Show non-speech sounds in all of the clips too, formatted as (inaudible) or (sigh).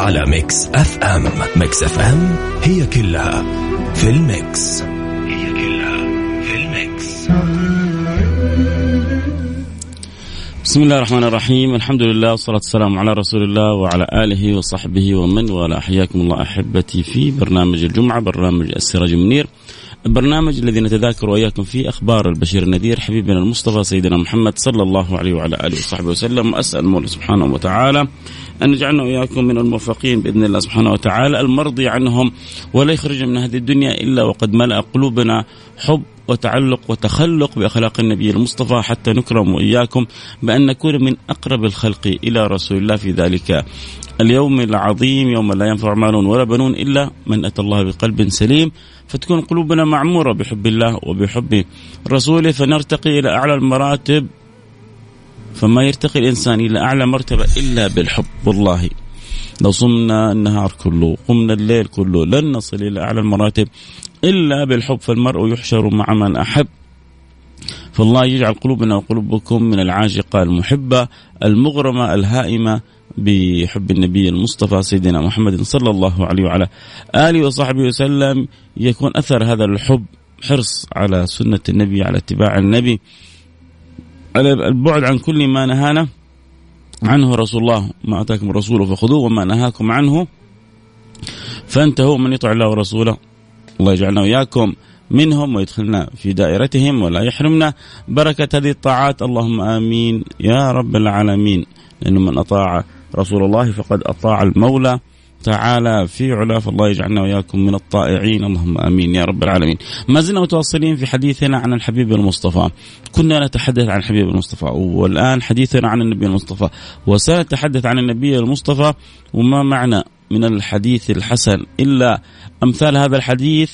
على Mix FM. Mix FM هي كلها في ال mix. هي كلها في ال mix. بسم الله الرحمن الرحيم. الحمد لله والصلاة والسلام على رسول الله وعلى آله وصحبه ومن والاه. حياكم الله أحبتي في برنامج الجمعة برنامج السراج المنير. البرنامج الذي نتذاكر وإياكم فيه أخبار البشير النذير حبيبنا المصطفى سيدنا محمد صلى الله عليه وعلى آله وصحبه وسلم. واسال المولى سبحانه وتعالى أن يجعلنا وإياكم من الموفقين بإذن الله سبحانه وتعالى. المرضي عنهم ولا يخرج من هذه الدنيا إلا وقد ملأ قلوبنا حب وتعلق وتخلق بأخلاق النبي المصطفى. حتى نكرم وإياكم بأن نكون من أقرب الخلق إلى رسول الله في ذلك اليوم العظيم يوم لا ينفع مال ولا بنون إلا من أتى الله بقلب سليم. فتكون قلوبنا معمورة بحب الله وبحب رسوله. فنرتقي إلى أعلى المراتب. فما يرتقي الإنسان إلى أعلى مرتبة إلا بالحب. والله لو صمنا النهار كله قمنا الليل كله لن نصل إلى أعلى المراتب إلا بالحب. فالمرء يحشر مع من أحب. فالله يجعل قلوبنا وقلوبكم من العاشقه المحبة المغرمة الهائمة بحب النبي المصطفى سيدنا محمد صلى الله عليه وعلى آله وصحبه وسلم. يكون أثر هذا الحب حرص على سنة النبي على اتباع النبي. البعد عن كل ما نهانا عنه رسول الله. ما آتاكم الرسول فخذوه وما نهاكم عنه فانتهوا من يطع الله ورسوله. الله يجعلنا وإياكم منهم ويدخلنا في دائرتهم ولا يحرمنا بركة هذه الطاعات. اللهم آمين. يا رب العالمين. لأنه من أطاع رسول الله فقد أطاع المولى. تعالى في علا فالله يجعلنا وإياكم من الطائعين. اللهم آمين يا رب العالمين. ما زلنا متواصلين في حديثنا عن الحبيب المصطفى. كنا نتحدث عن الحبيب المصطفى. والآن حديثنا عن النبي المصطفى. وسنتحدث عن النبي المصطفى. وما معنى من الحديث الحسن إلا أمثال هذا الحديث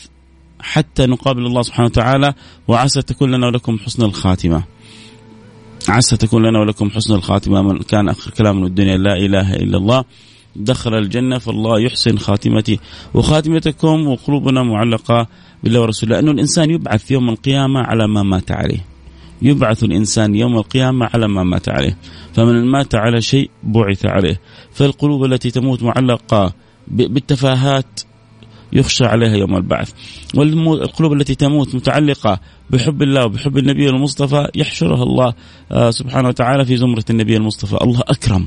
حتى نقابل الله سبحانه وتعالى. وعسى تكون لنا ولكم حسن الخاتمة. عسى تكون لنا ولكم حسن الخاتمة. من كان آخر كلام من الدنيا. لا إله إلا الله. دخل الجنة فالله يحسن خاتمتي وخاتمتكم وقلوبنا معلقة بالله ورسوله. لأنه الإنسان يبعث يوم القيامة على ما مات عليه. يبعث الإنسان يوم القيامة على ما مات عليه. فمن مات على شيء بعث عليه. فالقلوب التي تموت معلقة بالتفاهات يخشى عليها يوم البعث. والقلوب التي تموت متعلقة بحب الله وبحب النبي المصطفى يحشرها الله سبحانه وتعالى في زمرة النبي المصطفى. الله أكرم.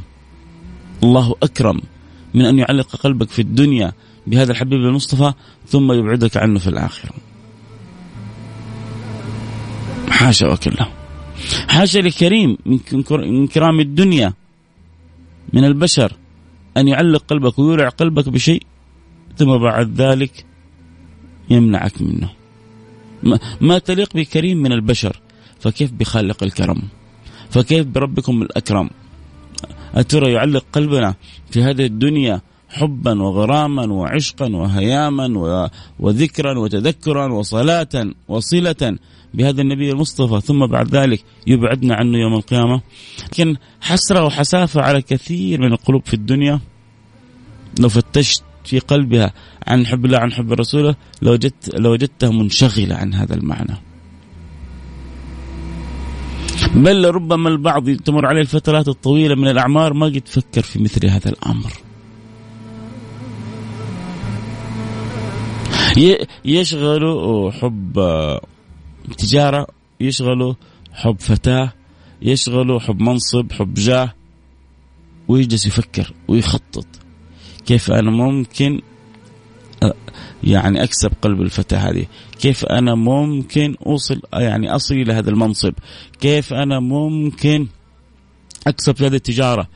الله أكرم. من أن يعلق قلبك في الدنيا بهذا الحبيب المصطفى ثم يبعدك عنه في الآخرة. حاشا وكلا. حاشا لكريم من كرام الدنيا من البشر أن يعلق قلبك ويولع قلبك بشيء ثم بعد ذلك يمنعك منه. ما تليق بكريم من البشر فكيف بخالق الكرم؟ فكيف بربكم الأكرم؟ أترى يعلق قلبنا في هذه الدنيا حبا وغراما وعشقا وهياما وذكرا وتذكرا وصلاة وصلة بهذا النبي المصطفى. ثم بعد ذلك يبعدنا عنه يوم القيامة. لكن حسرة وحسافة على كثير من القلوب في الدنيا. لو فتشت في قلبها عن حب الله عن حب رسوله لوجدت لوجدتها منشغلة عن هذا المعنى. بل ربما البعض تمر عليه الفترات الطويلة من الأعمار ما قد فكر في مثل هذا الأمر. يشغله حب تجارة يشغله حب فتاة يشغله حب منصب حب جاه ويجلس يفكر ويخطط كيف أنا ممكن يعني أكسب قلب الفتاة هذه. كيف أنا ممكن أوصل يعني أصل إلى هذا المنصب؟ كيف أنا ممكن أكسب في هذه التجارة؟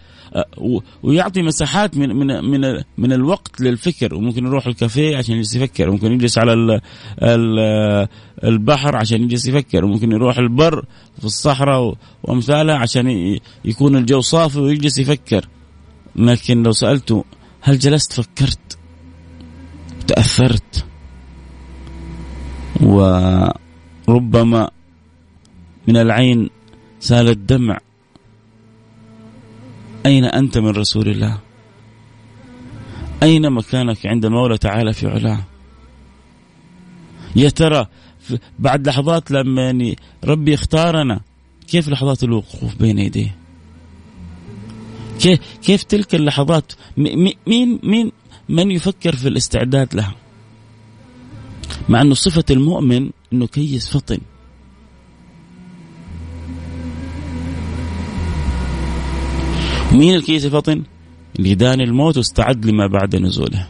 ويعطي مساحات من من من من الوقت للفكر. وممكن يروح الكافيه عشان يجلس يفكر. وممكن يجلس على ال ال البحر عشان يجلس يفكر. وممكن يروح البر في الصحراء وامثالها عشان يكون الجو صافي ويجلس يفكر. لكن لو سألته هل جلست فكرت؟ تأثرت؟ وربما من العين سال الدمع أين أنت من رسول الله؟ أين مكانك عند المولى تعالى في علاه؟ يا ترى بعد لحظات لما يعني ربي اختارنا كيف لحظات الوقوف بين يديه؟ كيف كيف تلك اللحظات؟ مين مين من يفكر في الاستعداد لها؟ مع انه صفة المؤمن إنه كيس فطن. مين الكيس الفطن؟ اللي داني الموت واستعد لما بعد نزوله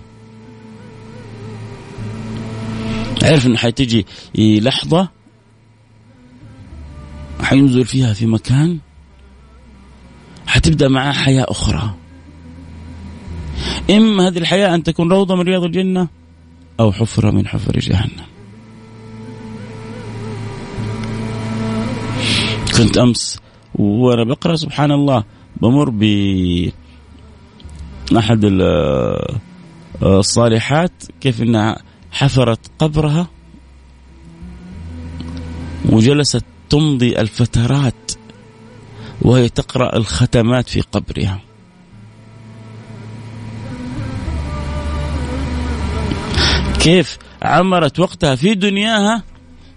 عرف انه حتجي لحظة حينزل فيها في مكان حتبدأ معاه حياة أخرى. إما هذه الحياة أن تكون روضة من رياض الجنة أو حفرة من حفر جهنم. كنت أمس وأنا بقرأ سبحان الله بمر ب أحد الصالحات كيف إنها حفرت قبرها وجلست تمضي الفترات وهي تقرأ الختمات في قبرها. كيف عمرت وقتها في دنياها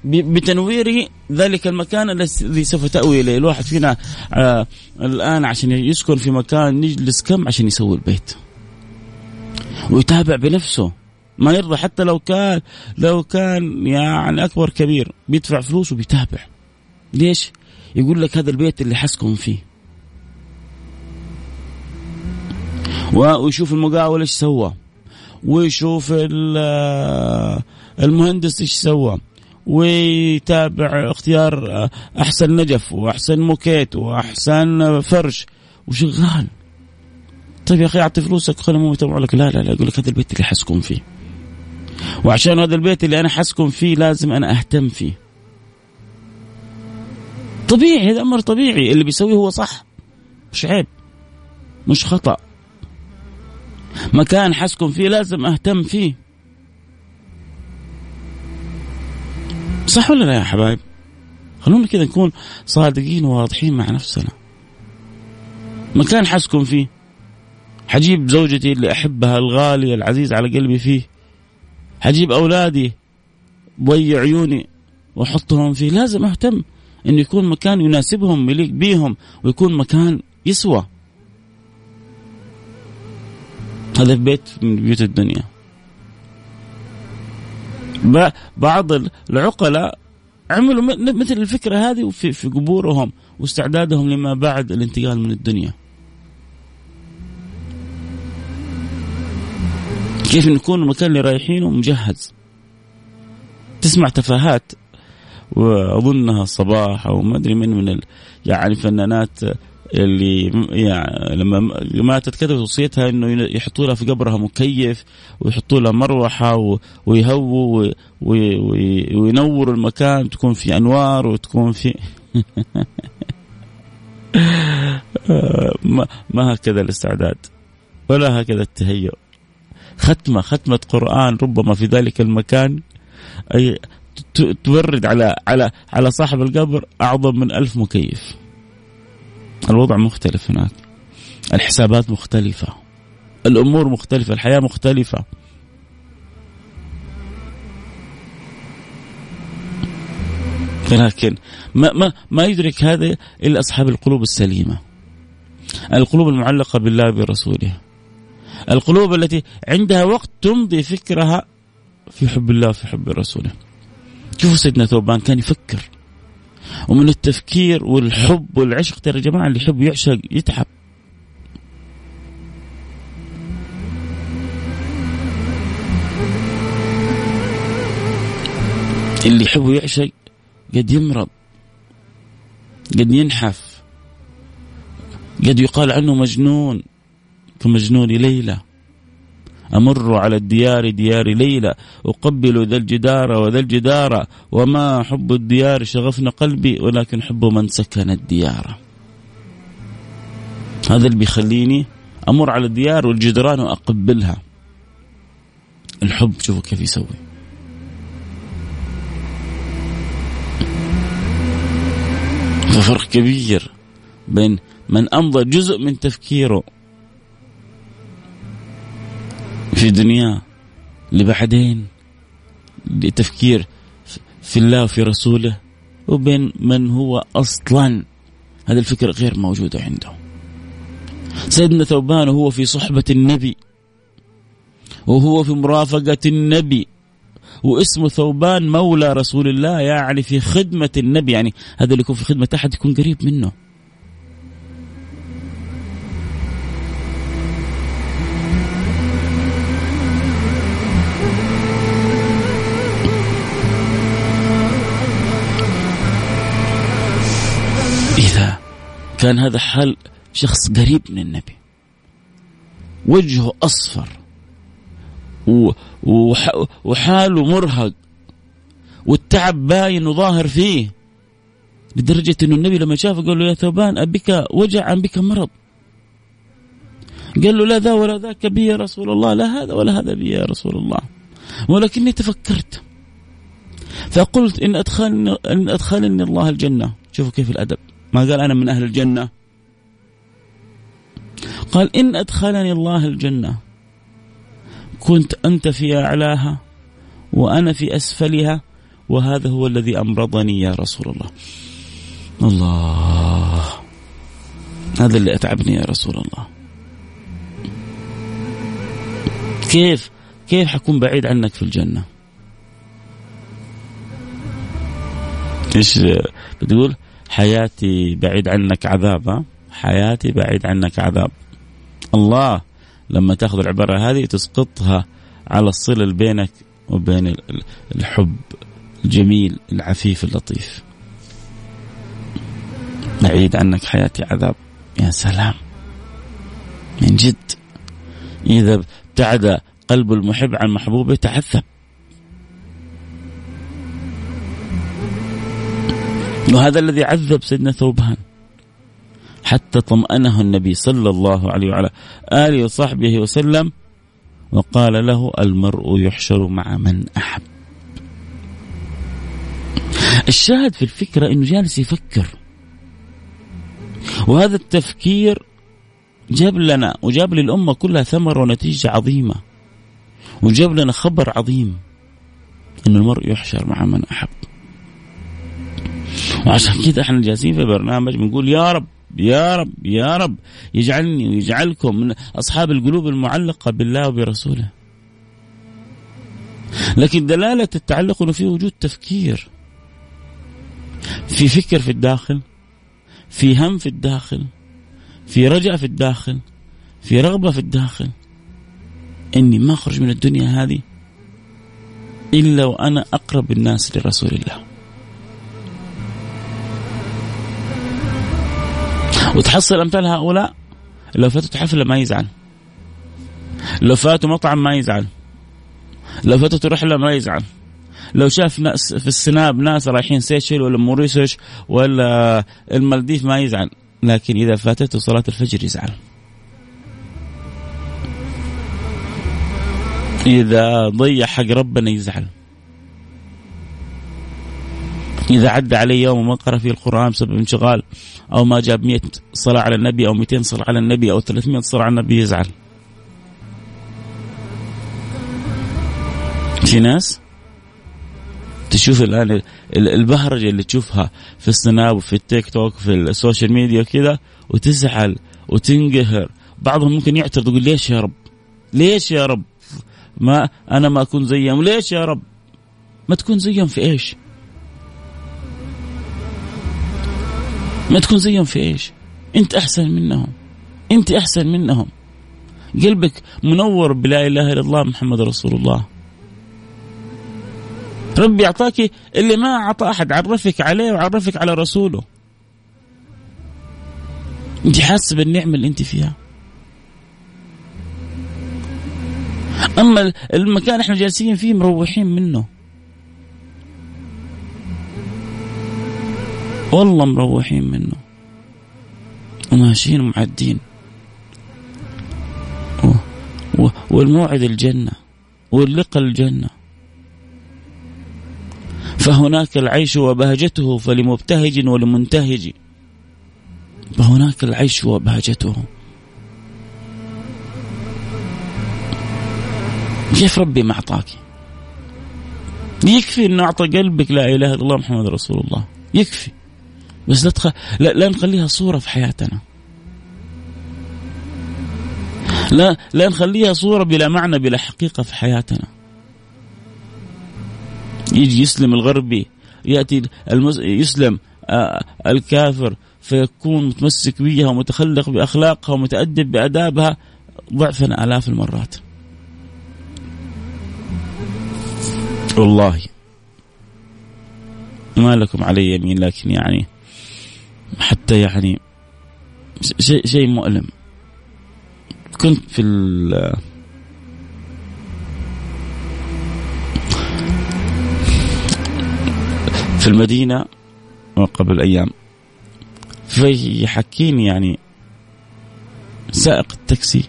بتنوير ذلك المكان الذي سوف تأوي إليه. الواحد فينا آه الآن عشان يسكن في مكان يجلس كم عشان يسوي البيت؟ ويتابع بنفسه. ما يرضى حتى لو كان لو كان يعني أكبر كبير بيدفع فلوس وبيتابع. ليش؟ يقول لك هذا البيت اللي حسكن فيه. ويشوف المقاول إيش سوى. ويشوف المهندس إيش سوى ويتابع اختيار أحسن نجف وأحسن موكيت وأحسن فرش. وشغال. طيب يا أخي أعطي فلوسك خليهم يتابعوا لك. لا لا لا يقول لك هذا البيت اللي حسكن فيه. وعشان هذا البيت اللي أنا حسكن فيه لازم أنا أهتم فيه. طبيعي هذا أمر طبيعي. اللي بيسويه هو صح. مش عيب. مش خطأ. مكان حسكن فيه لازم أهتم فيه. صح ولا لا يا حبايب؟ خلونا كذا نكون صادقين وواضحين مع نفسنا. مكان حسكن فيه. حجيب زوجتي اللي أحبها الغالية العزيز على قلبي فيه. حجيب أولادي بوي عيوني وأحطهم فيه. لازم أهتم إنه يكون مكان يناسبهم يليق بيهم ويكون مكان يسوى. هذا في بيت من بيوت الدنيا بعض العقلاء عملوا مثل الفكرة هذه في, في قبورهم واستعدادهم لما بعد الانتقال من الدنيا كيف نكون المكان اللي رايحينه مجهز تسمع تفاهات واظنها صباح أو ما أدري من من. يعني فنانات اللي يعني لما ماتت كتبت وصيتها إنه يحطوا لها في قبرها مكيف ويحطوا لها مروحة ويهووا وينوروا المكان تكون في أنوار وتكون في (laughs) ما, هكذا الاستعداد ولا هكذا التهيؤ. ختمة ختمة قرآن ربما في ذلك المكان أي تورد على على على صاحب القبر أعظم من ألف مكيف. الوضع مختلف هناك الحسابات مختلفة الأمور مختلفة الحياة مختلفة لكن ما ما ما يدرك هذا إلا أصحاب القلوب السليمة. القلوب المعلقة بالله برسوله. القلوب التي عندها وقت تمضي فكرها في حب الله في حب رسوله. شوفوا سيدنا ثوبان كان يفكر ومن التفكير والحب والعشق ترى يا جماعة اللي يحب يعشق يتعب. اللي يحب يعشق قد يمرض قد ينحف قد يقال عنه مجنون كمجنون ليلى. أمر على الديار ديار ليلى أقبل ذا الجدار وذا الجدار وما حب الديار شغفنا قلبي ولكن حب من سكن الديار. هذا اللي بيخليني أمر على الديار والجدران وأقبلها. الحب شوفوا كيف يسوي. ففرق كبير بين من أمضى جزء من تفكيره في دنياه لبعدين لتفكير في الله وفي رسوله وبين من هو أصلا. هذه الفكرة غير موجودة عنده. سيدنا ثوبان وهو في صحبة النبي وهو في مرافقة النبي واسمه ثوبان مولى رسول الله يعني في خدمة النبي يعني هذا اللي يكون في خدمة أحد يكون قريب منه. كان هذا حال شخص قريب من النبي. وجهه أصفر. وحاله مرهق. والتعب باين وظاهر فيه. لدرجة أنه النبي لما شافه قال له يا ثوبان أبك وجع أم بك مرض. قال له لا ذا ولا ذاك بي يا رسول الله. لا هذا ولا هذا بي يا رسول الله. ولكني تفكرت. فقلت إن أدخلني, إن أدخلني الله الجنة. شوفوا كيف الأدب. ما قال أنا من أهل الجنة. قال إن أدخلني الله الجنة. كنت أنت في أعلاها وأنا في أسفلها وهذا هو الذي أمرضني يا رسول الله. الله. هذا اللي أتعبني يا رسول الله. كيف؟ كيف حكون بعيد عنك في الجنة؟ إيش بتقول؟ حياتي بعيد عنك عذاب حياتي بعيد عنك عذاب. الله لما تاخذ العبارة هذه تسقطها على الصلة اللي بينك وبين الحب الجميل العفيف اللطيف. بعيد عنك حياتي عذاب. يا سلام. من جد. إذا ابتعد قلب المحب عن محبوبه تعذب. وهذا الذي عذب سيدنا ثوبان. حتى طمأنه النبي صلى الله عليه وعلى آله وصحبه وسلم وقال له المرء يحشر مع من أحب. الشاهد في الفكرة أنه جالس يفكر. وهذا التفكير جاب لنا وجاب للأمة كلها ثمرة ونتيجة عظيمة. وجاب لنا خبر عظيم أن المرء يحشر مع من أحب. وعشان كذا إحنا جالسين في برنامج بنقول يا رب يا رب يا رب يجعلني ويجعلكم من أصحاب القلوب المعلقة بالله وبرسوله. لكن دلالة التعلق أنه في وجود تفكير. في فكر في الداخل في هم في الداخل في رجع في الداخل في رغبة في الداخل. إني ما أخرج من الدنيا هذه إلا وأنا أقرب الناس لرسول الله. وتحصل أمثال هؤلاء؟ لو فاتت حفله ما يزعل. لو فاتوا مطعم ما يزعل. لو فاتت رحله ما يزعل. لو شاف ناس في السناب ناس رايحين سيشل ولا موريسوش ولا المالديف ما يزعل. لكن إذا فاتته صلاة الفجر يزعل. إذا ضيع حق ربنا يزعل. إذا عدى عليه يوم وما قرأ فيه القرآن بسبب انشغال أو ما جاب 100 صلاة على النبي أو 200 صلاة على النبي أو 300 صلاة على النبي يزعل في ناس تشوف الآن البهرجة اللي تشوفها في السناب وفي التيك توك وفي ال social media وكذا وتزعل وتنقهر بعضهم ممكن يعترض يقول ليش يا رب؟ ليش يا رب؟ ما أنا ما أكون زيهم، ليش يا رب؟ ما تكون زيهم في إيش؟ ما تكون زيهم في إيش؟ أنت أحسن منهم. أنت أحسن منهم. قلبك منور بلا إله إلا الله محمد رسول الله. ربي أعطاك اللي ما أعطى أحد عرفك عليه وعرفك على رسوله. أنت حاسة بالنعمة اللي أنت فيها. أما المكان إحنا جالسين فيه مروحين منه. والله مروحين منه. وماشيين ومعدين والموعد الجنة. واللقى الجنة. فهناك العيش وبهجته فلمبتهج ولمنتهج. فهناك العيش وبهجته. كيف ربي ما أعطاك؟ يكفي أن أعطى قلبك لا إله إلا الله محمد رسول الله. يكفي. بس لا, تخ... لا, لا نخليها صورة في حياتنا. لا لا نخليها صورة بلا معنى بلا حقيقة في حياتنا. يجي يسلم الغربي يأتي المس... يسلم آه الكافر فيكون متمسك بها ومتخلق بأخلاقها ومتأدب بأدابها ضعفا آلاف المرات. والله ما لكم علي يمين لكن يعني حتى يعني شيء شيء مؤلم. كنت في في المدينة قبل أيام فيحكيني يعني سائق التاكسي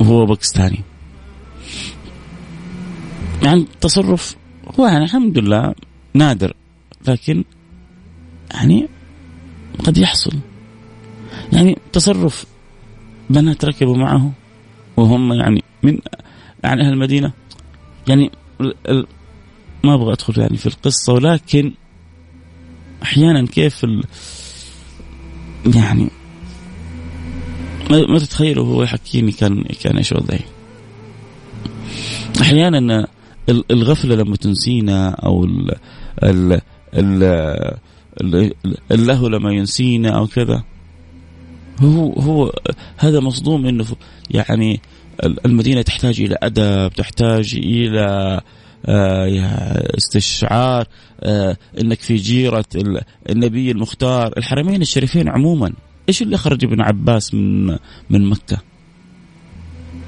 وهو باكستاني. يعني تصرف هو يعني الحمد لله نادر لكن يعني قد يحصل. يعني تصرف بنات ركبوا معه وهم يعني من يعني أهل المدينة. يعني ما أبغى أدخل يعني في القصة ولكن أحيانا كيف ال يعني ما تتخيلوا هو يحكيني كان كان إيش وضعي أحيانا الغفلة لما تنسينا أو ال ال ال اللهو لما ينسينا أو كذا. هو هو هذا مصدوم إنه يعني المدينة تحتاج إلى أدب تحتاج إلى آه، استشعار آه، إنك في جيرة النبي المختار. الحرمين الشريفين عموما. إيش اللي خرج ابن عباس من من مكة؟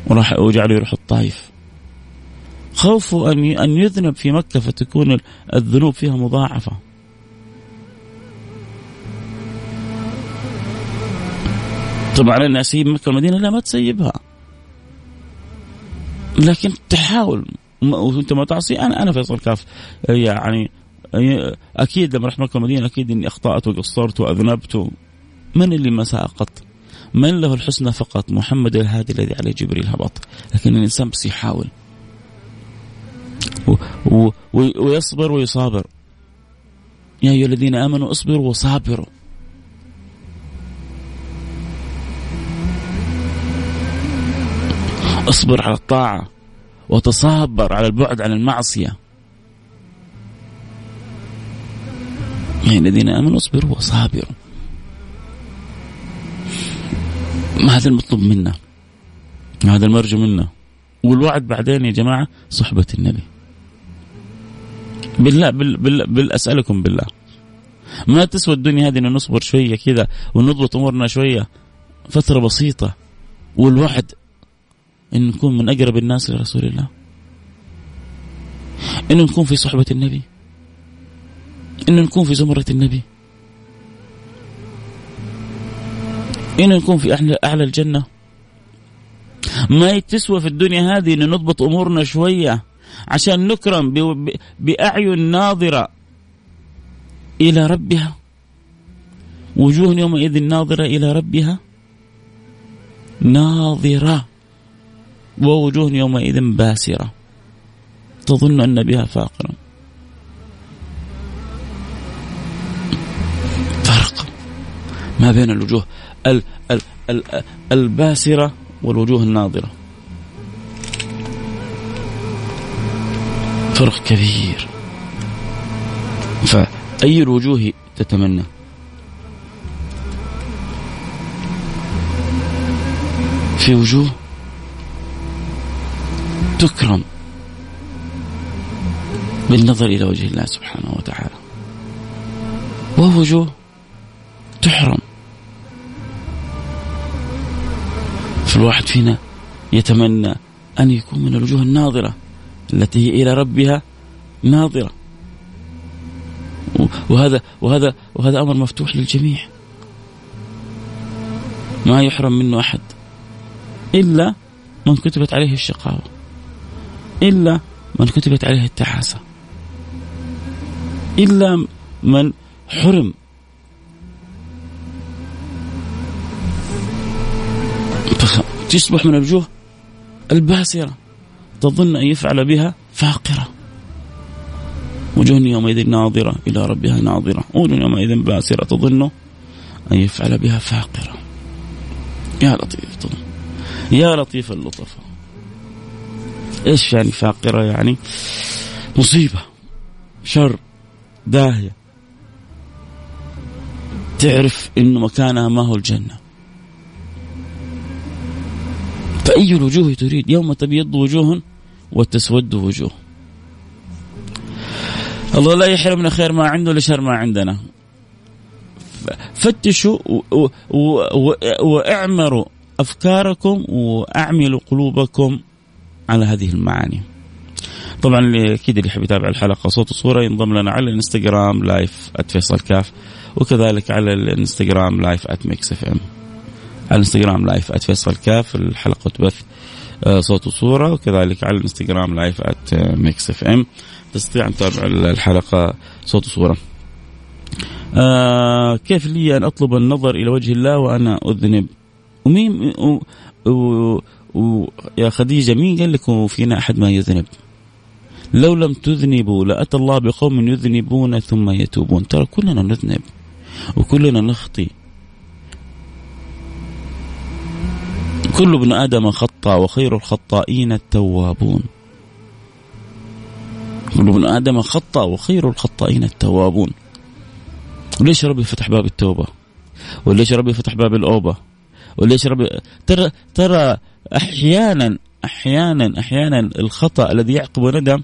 وراح وجعله يروح الطائف. خوفه أن أن يذنب في مكة فتكون الذنوب فيها مضاعفة. طبعا علينا اسيب مكة والمدينة لا ما تسيبها. لكن تحاول. وانت ما تعصي أنا أنا فيصل كاف. يعني أكيد لما رحت مكة والمدينة أكيد إني أخطأت وقصرت وأذنبت. من اللي ما ساقط؟ من له الحسنى فقط؟ محمد الهادي الذي عليه جبريل هبط. لكن الإنسان بس يحاول. و و ويصبر ويصابر. يا أيها الذين آمنوا اصبروا وصابروا. اصبر على الطاعة وتصابر على البعد عن المعصية. يا الذين آمنوا اصبروا وصابروا. ما هذا المطلوب منا؟ هذا المرجو منا؟ والوعد بعدين يا جماعة صحبة النبي. بالله بال بال بال أسألكم بالله. ما تسوى الدنيا هذه أن نصبر شوية كذا ونضبط أمورنا شوية؟ فترة بسيطة. والوعد أن نكون من أقرب الناس لرسول الله. أن نكون في صحبة النبي. أن نكون في زمرة النبي. أن نكون في أعلى, أعلى الجنة. ما تسوى في الدنيا هذه أن نضبط أمورنا شوية عشان نكرم بأعين ناظرة إلى ربها. وجوه يومئذ ناظرة إلى ربها. ناظرة. ووجوه يومئذ باسرة. تظن أن بها فاقرا فرق ما بين الوجوه ال ال ال الباسرة والوجوه الناظرة. فرق كبير. فأي الوجوه تتمنى؟ في وجوه تكرم بالنظر إلى وجه الله سبحانه وتعالى. ووجوه تحرم. فالواحد فينا يتمنى أن يكون من الوجوه الناظرة التي هي إلى ربها ناظرة. وهذا وهذا وهذا أمر مفتوح للجميع. ما يحرم منه أحد إلا من كتبت عليه الشقاوة. إلا من كتبت عليه التعاسة إلا من حرم. تصبح من الوجوه الباسرة. تظن أن يفعل بها فاقرة. وجوه يومئذ ناظرة إلى ربها ناظرة. وجوه يومئذ باسرة. تظن أن يفعل بها فاقرة. يا لطيف. يا لطيف اللطف. إيش يعني فاقرة يعني؟ مصيبة شر داهية. تعرف إنه مكانها ما هو الجنة. فأي الوجوه تريد؟ يوم تبيض وجوه وتسود وجوه. الله لا يحرمنا خير ما عنده لشر ما عندنا. فتشوا وأعمروا أفكاركم وأعملوا قلوبكم. على هذه المعاني. طبعا أكيد اللي يحب يتابع الحلقة صوت وصورة ينضم لنا على الإنستغرام live @فيصل كاف وكذلك على الإنستغرام live @Mix FM. على الإنستغرام live @فيصل كاف الحلقة تبث آه، صوت وصورة وكذلك على الإنستغرام live @Mix FM تستطيع أن تتابع الحلقة صوت وصورة. آه كيف لي أن أطلب النظر إلى وجه الله وأنا أذنب ومين و و يا خديجة مين قال لكم فينا أحد ما يذنب؟ لو لم تذنبوا لأتى الله بقوم يذنبون ثم يتوبون. ترى كلنا نذنب وكلنا نخطي. كل ابن آدم خطا وخير الخطائين التوابون. كل ابن آدم خطا وخير الخطائين التوابون. وليش ربي فتح باب التوبة؟ وليش ربي فتح باب الأوبة؟ وليش ربي ترى ترى أحيانا أحيانا أحيانا الخطأ الذي يعقب ندم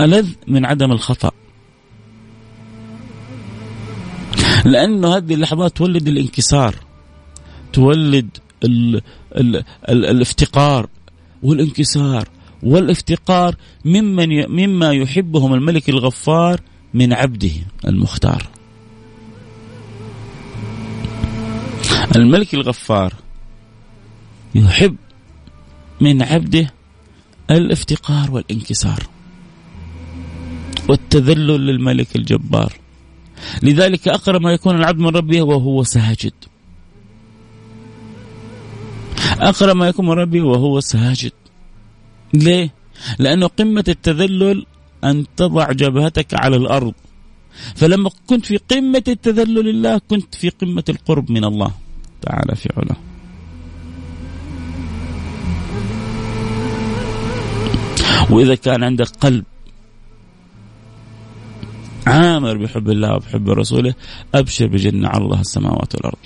ألذ من عدم الخطأ. لأنه هذه اللحظات تولد الانكسار تولد ال ال ال الافتقار والانكسار. والافتقار ممن مما يحبهم الملك الغفار من عبده المختار. الملك الغفار يحب من عبده الافتقار والانكسار والتذلل للملك الجبار. لذلك أقرب ما يكون العبد من ربه وهو ساجد. أقرب ما يكون من ربه وهو ساجد. ليه؟ لأنه قمة التذلل أن تضع جبهتك على الأرض. فلما كنت في قمة التذلل لله كنت في قمة القرب من الله. تعالى في علاه. وإذا كان عندك قلب عامر بحب الله وبحب رسوله أبشر بجنة على الله السماوات والأرض.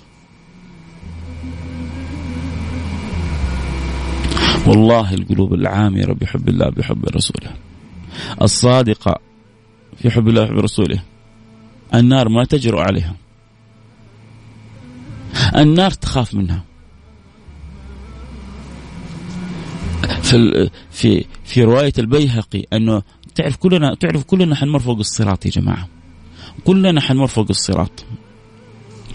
والله القلوب العامرة بحب الله بحب رسوله. الصادقة في حب الله وحب رسوله. النار ما تجرؤ عليها. النار تخاف منها. في في رواية البيهقي أنه تعرف كلنا تعرف كلنا حنمر فوق الصراط يا جماعة. كلنا حنمر فوق الصراط.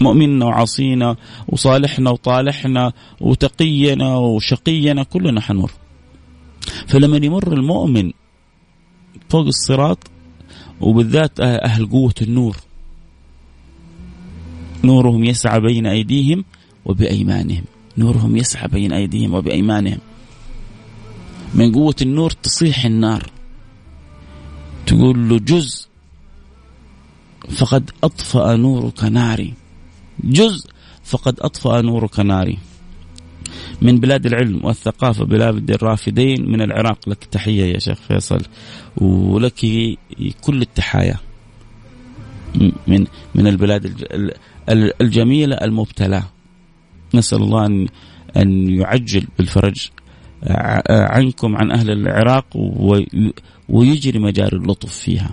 مؤمننا وعصينا وصالحنا وطالحنا وتقينا وشقينا كلنا حنمر. فلما يمر المؤمن فوق الصراط وبالذات أهل قوة النور نورهم يسعى بين أيديهم وبأيمانهم. نورهم يسعى بين أيديهم وبأيمانهم. من قوة النور تصيح النار. تقول له جزء فقد أطفأ نورك ناري. جزء فقد أطفأ نورك ناري. من بلاد العلم والثقافة بلاد الرافدين من العراق. لك تحية يا شيخ فيصل ولك كل التحايا. من من البلاد الجميلة المبتلى. نسأل الله أن أن يعجل بالفرج. عنكم عن أهل العراق ويجري مجاري اللطف فيها.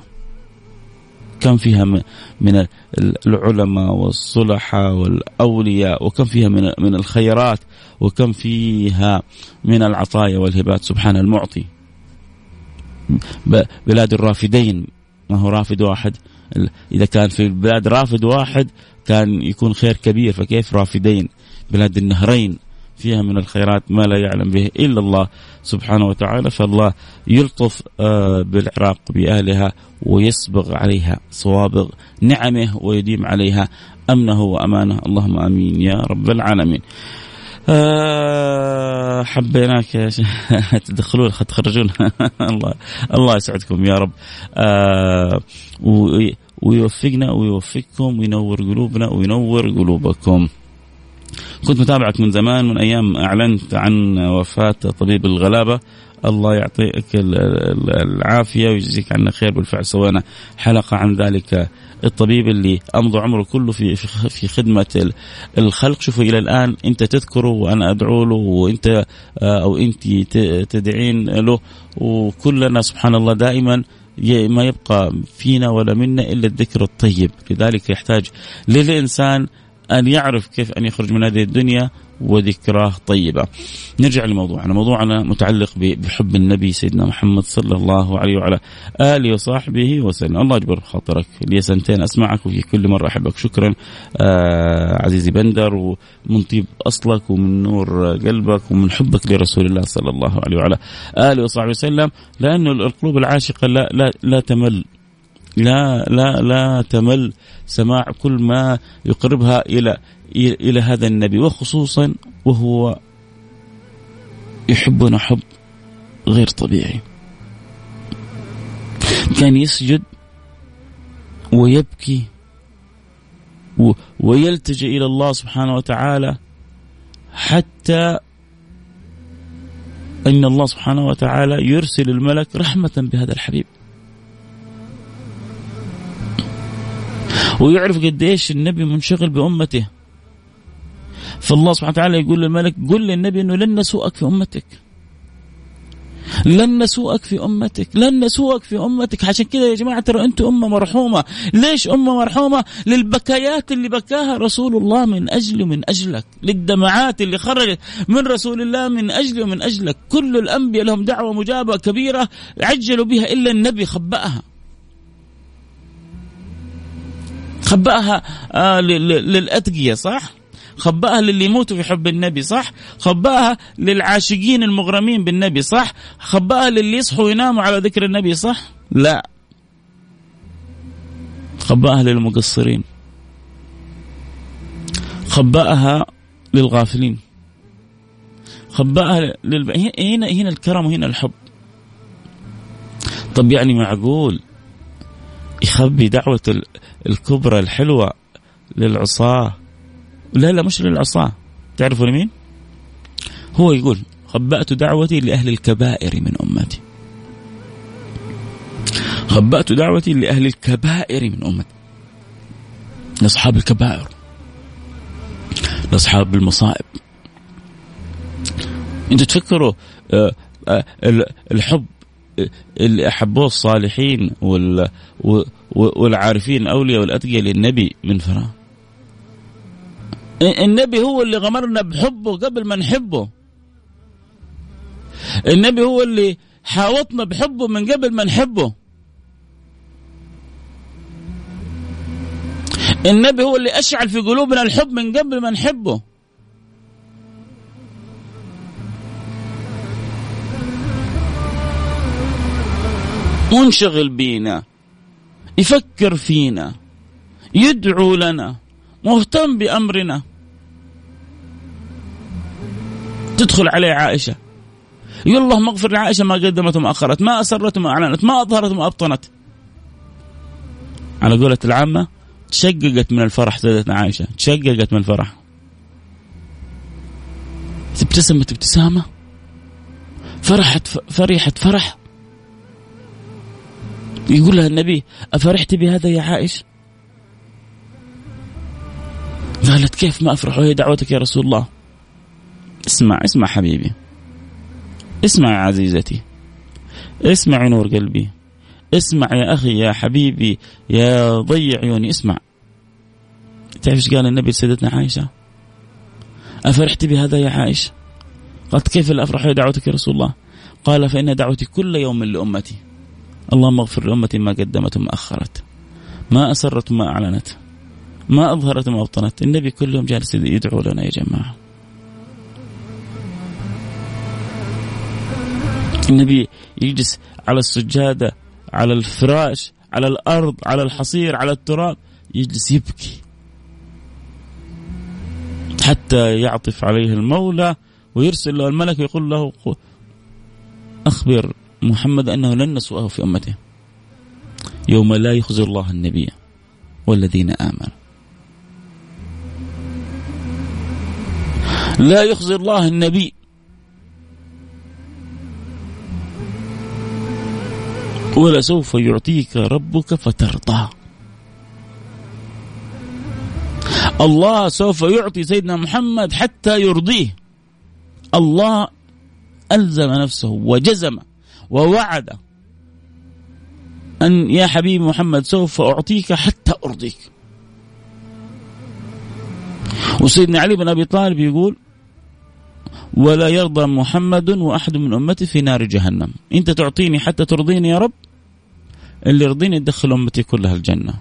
كم فيها من العلماء والصلحاء والأولياء وكم فيها من من الخيرات وكم فيها من العطايا والهبات. سبحان المعطي. بلاد الرافدين. ما هو رافد واحد. إذا كان في البلاد رافد واحد كان يكون خير كبير. فكيف رافدين؟ بلاد النهرين. فيها من الخيرات ما لا يعلم به إلا الله سبحانه وتعالى فالله يلطف آه، بالعراق بأهلها ويسبغ عليها صوابغ نعمه ويديم عليها أمنه وأمانه. اللهم آمين يا رب العالمين. آه حبيناك يا (laughs) تدخلون تخرجون. (laughs) الله الله يسعدكم يا رب. آه ويوفقنا ويوفقكم وينور قلوبنا وينور قلوبكم. كنت متابعك من زمان من أيام أعلنت عن وفاة طبيب الغلابة. الله يعطيك العافية ويجزيك عنا خير. بالفعل سوينا حلقة عن ذلك الطبيب اللي أمضى عمره كله في في خدمة الخلق. شوفوا إلى الآن أنت تذكره وأنا أدعو له وأنت آه، أو أنت تدعين له. وكلنا سبحان الله دائما ما يبقى فينا ولا منا إلا الذكر الطيب. لذلك يحتاج للإنسان أن يعرف كيف أن يخرج من هذه الدنيا وذكراه طيبة. نرجع لموضوعنا. موضوعنا متعلق بحب النبي سيدنا محمد صلى الله عليه وعلى آله وصحبه وسلم. الله يجبر خاطرك. لي سنتين أسمعك وفي كل مرة أحبك. شكرا آه عزيزي بندر ومن طيب أصلك ومن نور قلبك ومن حبك لرسول الله صلى الله عليه وعلى آله وصحبه وسلم. لأنه القلوب العاشقة لا, لا, لا تمل لا لا لا تمل سماع كل ما يقربها إلى إلى هذا النبي وخصوصا وهو يحبنا حب غير طبيعي. كان يسجد ويبكي ويلتجئ إلى الله سبحانه وتعالى حتى إن الله سبحانه وتعالى يرسل الملك رحمة بهذا الحبيب. ويعرف قديش النبي منشغل بأمته. فالله سبحانه وتعالى يقول للملك قل للنبي أنه لن نسوءك في أمتك. لن نسوءك في أمتك، لن نسوءك في أمتك، عشان كذا يا جماعة ترى أنتم أمة مرحومة، ليش أمة مرحومة؟ للبكايات اللي بكاها رسول الله من اجلي ومن أجلك، للدمعات اللي خرجت من رسول الله من اجلي ومن أجلك، كل الأنبياء لهم دعوة مجابة كبيرة عجلوا بها إلا النبي خبأها. خبأها آه للأتقية صح؟ خبأها للي يموتوا في حب النبي صح؟ خبأها للعاشقين المغرمين بالنبي صح؟ خبأها للي يصحوا ويناموا على ذكر النبي صح؟ لا خبأها للمقصرين خبأها للغافلين خبأها للب... هنا هنا الكرم وهنا الحب طب يعني معقول يخبي دعوة الكبرى الحلوة للعصاة. لا لا مش للعصاة. تعرفوا لمين هو يقول خبأت دعوتي لأهل الكبائر من أمتي. خبأت دعوتي لأهل الكبائر من أمتي. لأصحاب الكبائر. لأصحاب المصائب. أنتوا تفكروا آه، آه، الحب اللي أحبوه الصالحين والعارفين الاولياء والأتقياء للنبي من فراغ. النبي هو اللي غمرنا بحبه قبل ما نحبه. النبي هو اللي حاوطنا بحبه من قبل ما نحبه. النبي هو اللي أشعل في قلوبنا الحب من قبل ما نحبه. منشغل بينا يفكر فينا يدعو لنا مهتم بأمرنا. تدخل عليه عائشة. يقول اللهم اغفر لعائشة ما قدمت وما أخرت ما أسرت وما أعلنت ما أظهرت وما أبطنت. على قولة العامة تشققت من الفرح سيدتنا عائشة. تشققت من الفرح. ابتسمت ابتسامة. فرحت فرحت فرح. يقول لها النبي أفرحت بهذا يا عائشة؟ قالت كيف ما أفرح؟ وهي دعوتك يا رسول الله. اسمع اسمع حبيبي. اسمع يا عزيزتي. اسمع نور قلبي. اسمع يا أخي يا حبيبي يا ضي عيوني. اسمع. تعرف إيش قال النبي لسيدتنا عائشة؟ أفرحت بهذا يا عائشة؟ قالت كيف لا أفرح دعوتك يا رسول الله؟ قال فإن دعوتي كل يوم لأمتي. اللهم اغفر لأمتي ما قدمت وما أخرت. ما أسرت وما أعلنت. ما أظهرت وما أبطنت. النبي كلهم جالس يدعو لنا يا جماعة. النبي يجلس على السجادة على الفراش على الأرض على الحصير على التراب يجلس يبكي. حتى يعطف عليه المولى ويرسل له الملك ويقول له أخبر محمد أنه لن نسوءه في أمته. يوم لا يخزي الله النبي والذين آمنوا. لا يخزي الله النبي. ولسوف يعطيك ربك فترضى. الله سوف يعطي سيدنا محمد حتى يرضيه. الله ألزم نفسه وجزم ووعد أن يا حبيبي محمد سوف أعطيك حتى أرضيك. وسيدنا علي بن أبي طالب يقول ولا يرضى محمد وأحد من أمتي في نار جهنم. أنت تعطيني حتى ترضيني يا رب؟ اللي يرضيني يدخل أمتي كلها الجنة.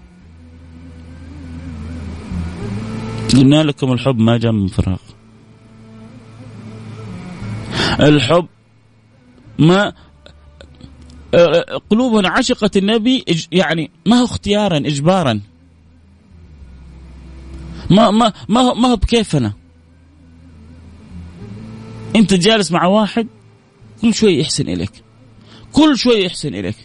قلنا لكم الحب ما جاء من فراغ. الحب ما قلوبنا عشقت النبي يعني ما هو اختيارا اجبارا. ما ما ما هو ما هو بكيفنا. أنت جالس مع واحد كل شوي يحسن إليك. كل شوي يحسن إليك.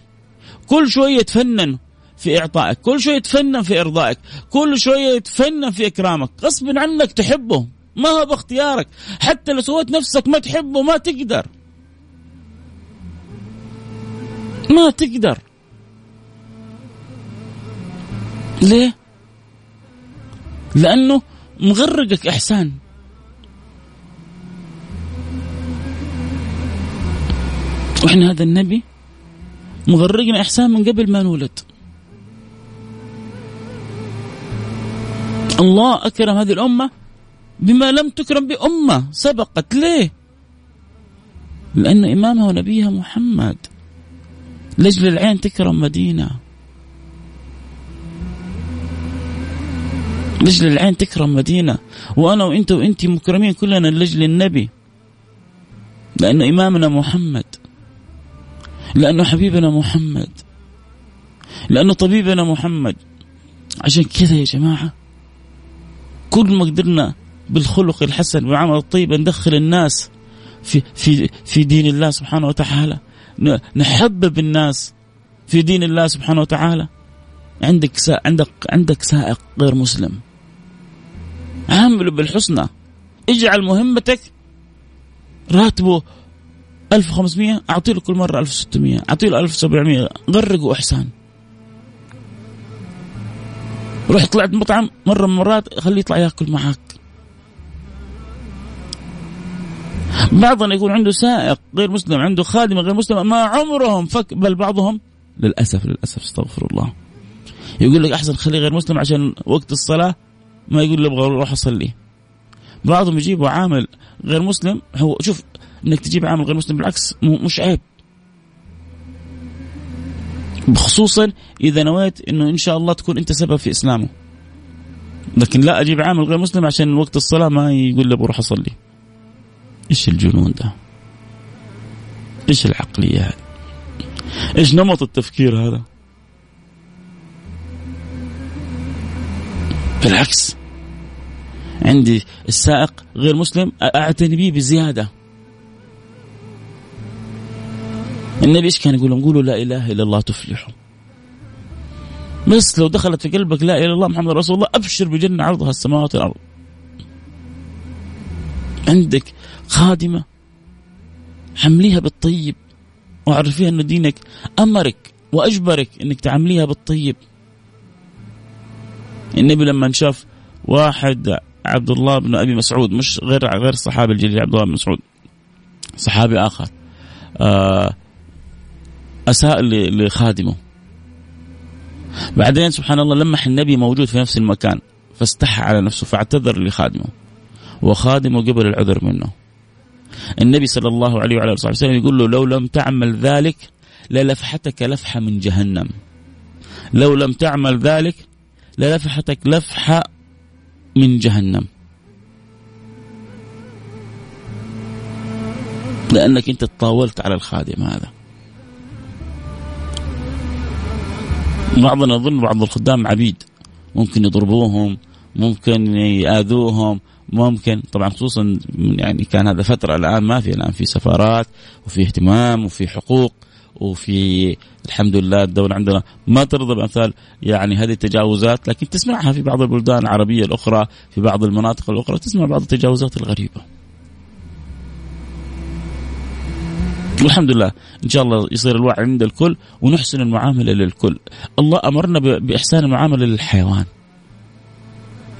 كل شوي يتفنن في إعطائك. كل شوي يتفنن في إرضائك. كل شوي يتفنن في إكرامك. غصب عنك تحبه. ما هو باختيارك. حتى لو سويت نفسك ما تحبه ما تقدر. ما تقدر. ليه؟ لأنه مغرقك إحسان. وإحنا هذا النبي مغرقنا إحسان من قبل ما نولد. الله أكرم هذه الأمة بما لم تكرم بأمة سبقت. ليه؟ لأن إمامها ونبيها محمد. لاجل العين تكرم مدينة؟ لاجل العين تكرم مدينة؟ وأنا وأنت وانت مكرمين كلنا لأجل النبي. لأنه إمامنا محمد. لأنه حبيبنا محمد. لأنه طبيبنا محمد. عشان كذا يا جماعة كل ما قدرنا بالخلق الحسن والعمل الطيب ندخل الناس في في في دين الله سبحانه وتعالى. نحبب الناس في دين الله سبحانه وتعالى. عندك عندك عندك سائق غير مسلم. عامله بالحسنى. اجعل مهمتك راتبه 1500 اعطي له كل مرة 1600 اعطي له 1700 غرقه إحسان. روح طلعت مطعم مرة من المرات خليه يطلع ياكل معك بعضنا يكون عنده سائق غير مسلم عنده خادمه غير مسلمه ما عمرهم فك بل بعضهم للأسف للأسف استغفر الله. يقول لك أحسن خليه غير مسلم عشان وقت الصلاة ما يقول لي أبغى أروح اصلي بعضهم يجيبوا عامل غير مسلم هو شوف إنك تجيب عامل غير مسلم بالعكس مش عيب. خصوصا إذا نويت إنه إن شاء الله تكون أنت سبب في إسلامه. لكن لا أجيب عامل غير مسلم عشان وقت الصلاة ما يقول لي بروح اصلي إيش الجنون ده؟ إيش العقلية؟ هذه إيش نمط التفكير هذا؟ بالعكس. عندي السائق غير مسلم أعتني به بزيادة. النبي إيش كان يقول لهم قولوا لا إله إلا الله تفلحوا. بس لو دخلت في قلبك لا إله إلا الله محمد رسول الله أبشر بجنة عرضها السماوات والأرض. عندك خادمة. حمليها بالطيب وعرفيها إنه دينك أمرك وأجبرك إنك تعامليها بالطيب. النبي لما شاف واحد عبد الله بن أبي مسعود مش غير غير الصحابي الجليل عبد الله بن مسعود. صحابي آخر. آه أساء لخادمه. بعدين سبحان الله لمح النبي موجود في نفس المكان فاستحى على نفسه فاعتذر لخادمه. وخادمه قبل العذر منه. النبي صلى الله عليه وعلى آله وسلم يقول له لو لم تعمل ذلك للفحتك لفحة من جهنم. لو لم تعمل ذلك للفحتك لفحة من جهنم. لأنك أنت تطاولت على الخادم هذا. بعضنا يظن بعض الخدام عبيد. ممكن يضربوهم ممكن يآذوهم ممكن. طبعا خصوصا يعني كان هذا فترة الآن ما في الآن في سفارات وفي اهتمام وفي حقوق وفي الحمد لله الدولة عندنا ما ترضى بأمثال يعني هذه التجاوزات لكن تسمعها في بعض البلدان العربية الأخرى في بعض المناطق الأخرى تسمع بعض التجاوزات الغريبة. والحمد لله إن شاء الله يصير الوعي عند الكل ونحسن المعاملة للكل. الله أمرنا بإحسان المعاملة للحيوان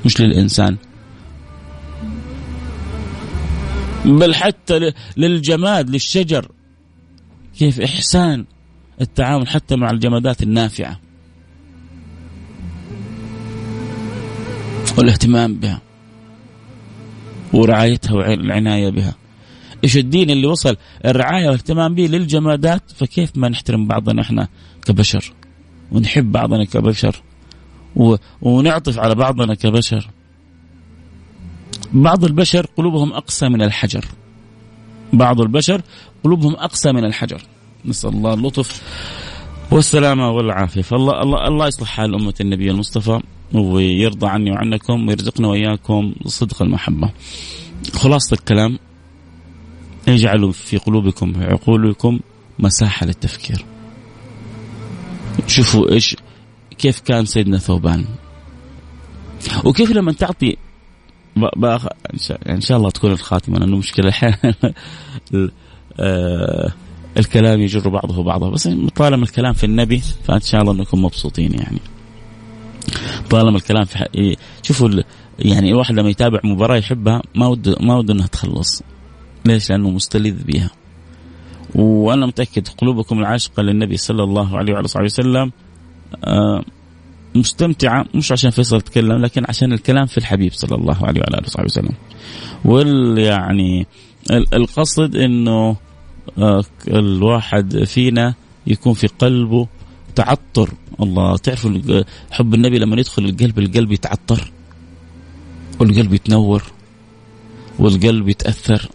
مش للإنسان. بل حتى للجماد للشجر. كيف إحسان التعامل حتى مع الجمادات النافعة. والاهتمام بها. ورعايتها والعناية بها. إيش الدين اللي وصل؟ الرعاية والاهتمام به للجمادات. فكيف ما نحترم بعضنا إحنا كبشر؟ ونحب بعضنا كبشر. ونعطف على بعضنا كبشر. بعض البشر قلوبهم أقسى من الحجر. بعض البشر قلوبهم أقسى من الحجر. نسأل الله اللطف والسلامة والعافية. فالله الله, الله يصلح حال أمة النبي المصطفى ويرضى عني وعنكم ويرزقنا وإياكم صدق المحبة. خلاصة الكلام اجعلوا في قلوبكم عقولكم مساحة للتفكير. شوفوا إيش كيف كان سيدنا ثوبان. وكيف لما تعطي بأخ... إن شاء الله تكون الخاتمة لأنه مشكلة أحيانا آه، الكلام يجر بعضه بعضا بس طالما الكلام في النبي فإن شاء الله انكم مبسوطين يعني. طالما الكلام في حق... شوفوا يعني الواحد لما يتابع مباراة يحبها ما ود ما ود إنها تخلص. ليش؟ لأنه مستلذ بها وأنا متأكد قلوبكم العاشقة للنبي صلى الله عليه وعلى صحبه وسلم آه مستمتعة مش عشان فيصل تكلم لكن عشان الكلام في الحبيب صلى الله عليه وعلى آله وصحبه وسلم. وال يعني القصد إنه آه، الواحد فينا يكون في قلبه تعطر. الله تعرفوا حب النبي لما يدخل القلب القلب يتعطر والقلب يتنور والقلب يتأثر.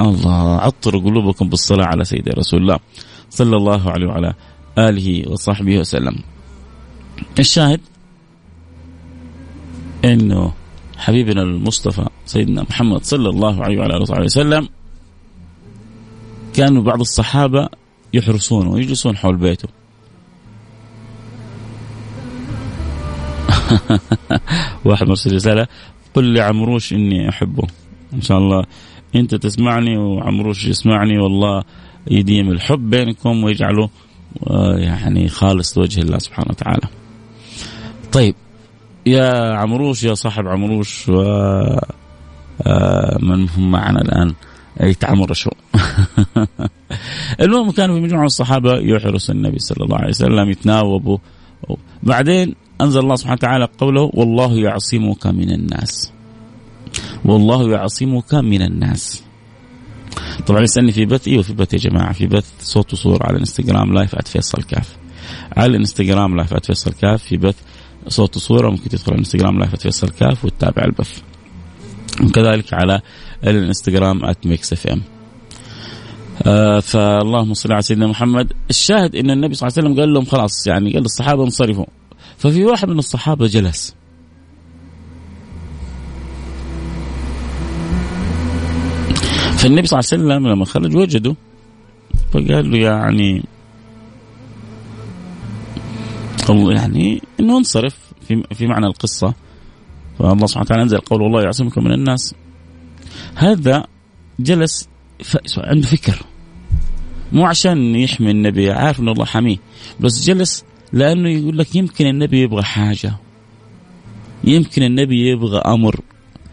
الله عطروا قلوبكم بالصلاة على سيدنا رسول الله صلى الله عليه وعلى آله وصحبه وسلم. الشاهد إنه حبيبنا المصطفى سيدنا محمد صلى الله عليه وعلى آله وسلم كانوا بعض الصحابة يحرسونه ويجلسون حول بيته (laughs) واحد مرسل رسالة قل لعمروش إني أحبه إن شاء الله أنت تسمعني وعمروش يسمعني والله يديم الحب بينكم ويجعله آه، يعني خالص لوجه الله سبحانه وتعالى. طيب. يا عمروش يا صاحب عمروش و آه، من هم معنا الآن؟ يتعمرشوا (laughs) المهم كانوا في مجموعة من الصحابة يحرس النبي صلى الله عليه وسلم يتناوبوا. بعدين أنزل الله سبحانه وتعالى قوله والله يعصمك من الناس. والله يعصمك من الناس. طبعا يسألني في بث إيوه في بث يا جماعة في بث صوت وصوره على الإنستغرام لايف @فيصل كاف على الإنستغرام live @فيصل كاف في بث صوت وصوره ممكن تدخل على الانستغرام live فيصل كاف وتتابع البث. وكذلك على الانستغرام @Mix FM آه فاللهم صل على سيدنا محمد. الشاهد إن النبي صلى الله عليه وسلم قال لهم خلاص يعني قال للصحابة انصرفوا. ففي واحد من الصحابة جلس. فالنبي صلى الله عليه وسلم لما خرج وجده فقال له يعني يعني إنه انصرف في في معنى القصة. فالله سبحانه وتعالى أنزل قول الله يعصمك من الناس. هذا جلس عنده فكر. مو عشان يحمي النبي عارف ان الله حميه بس جلس لأنه يقول لك يمكن النبي يبغى حاجة. يمكن النبي يبغى أمر.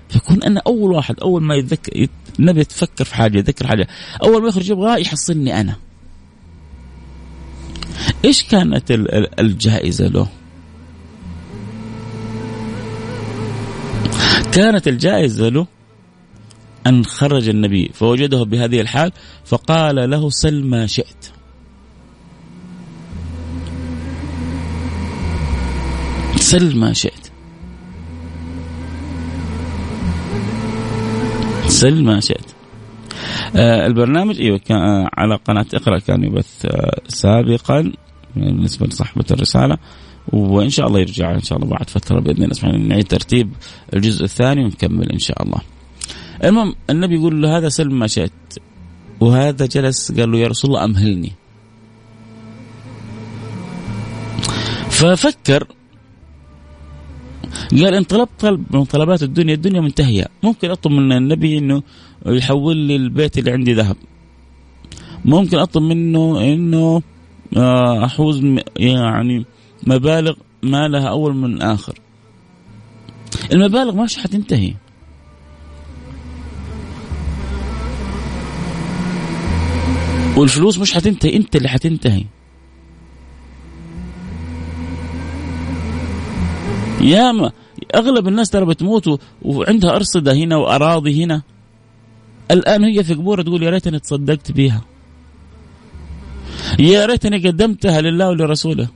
فكون أنا أول واحد أول ما يتذكر النبي يتفكر في حاجة يذكر حاجة أول ما يخرج يبغى يحصلني أنا. إيش كانت الجائزة له؟ كانت الجائزة له أن خرج النبي فوجده بهذه الحال فقال له سل ما شئت. سل ما شئت. سل ما شئت. آه البرنامج إيوه كان آه على قناة إقرأ كان يبث آه سابقا بالنسبة لصاحبه الرسالة وإن شاء الله يرجع إن شاء الله بعد فترة بإذن الله سبحانه نعيد ترتيب الجزء الثاني ونكمل إن شاء الله. المهم النبي يقول له هذا سلم ما شئت وهذا جلس قال له يا رسول الله أمهلني. ففكر قال ان طلبت طلب من طلبات الدنيا الدنيا منتهية ممكن أطلب من النبي إنه يحول لي البيت اللي عندي ذهب. ممكن أطلب منه إنه آه، أحوز يعني مبالغ ما لها أول من اخر المبالغ مش حتنتهي. والفلوس مش حتنتهي أنت اللي حتنتهي. ياما أغلب الناس ترى بتموت وعندها أرصدة هنا وأراضي هنا. الآن هي في قبورها تقول يا ريتني تصدقت بها يا ريتني قدمتها لله ولرسوله.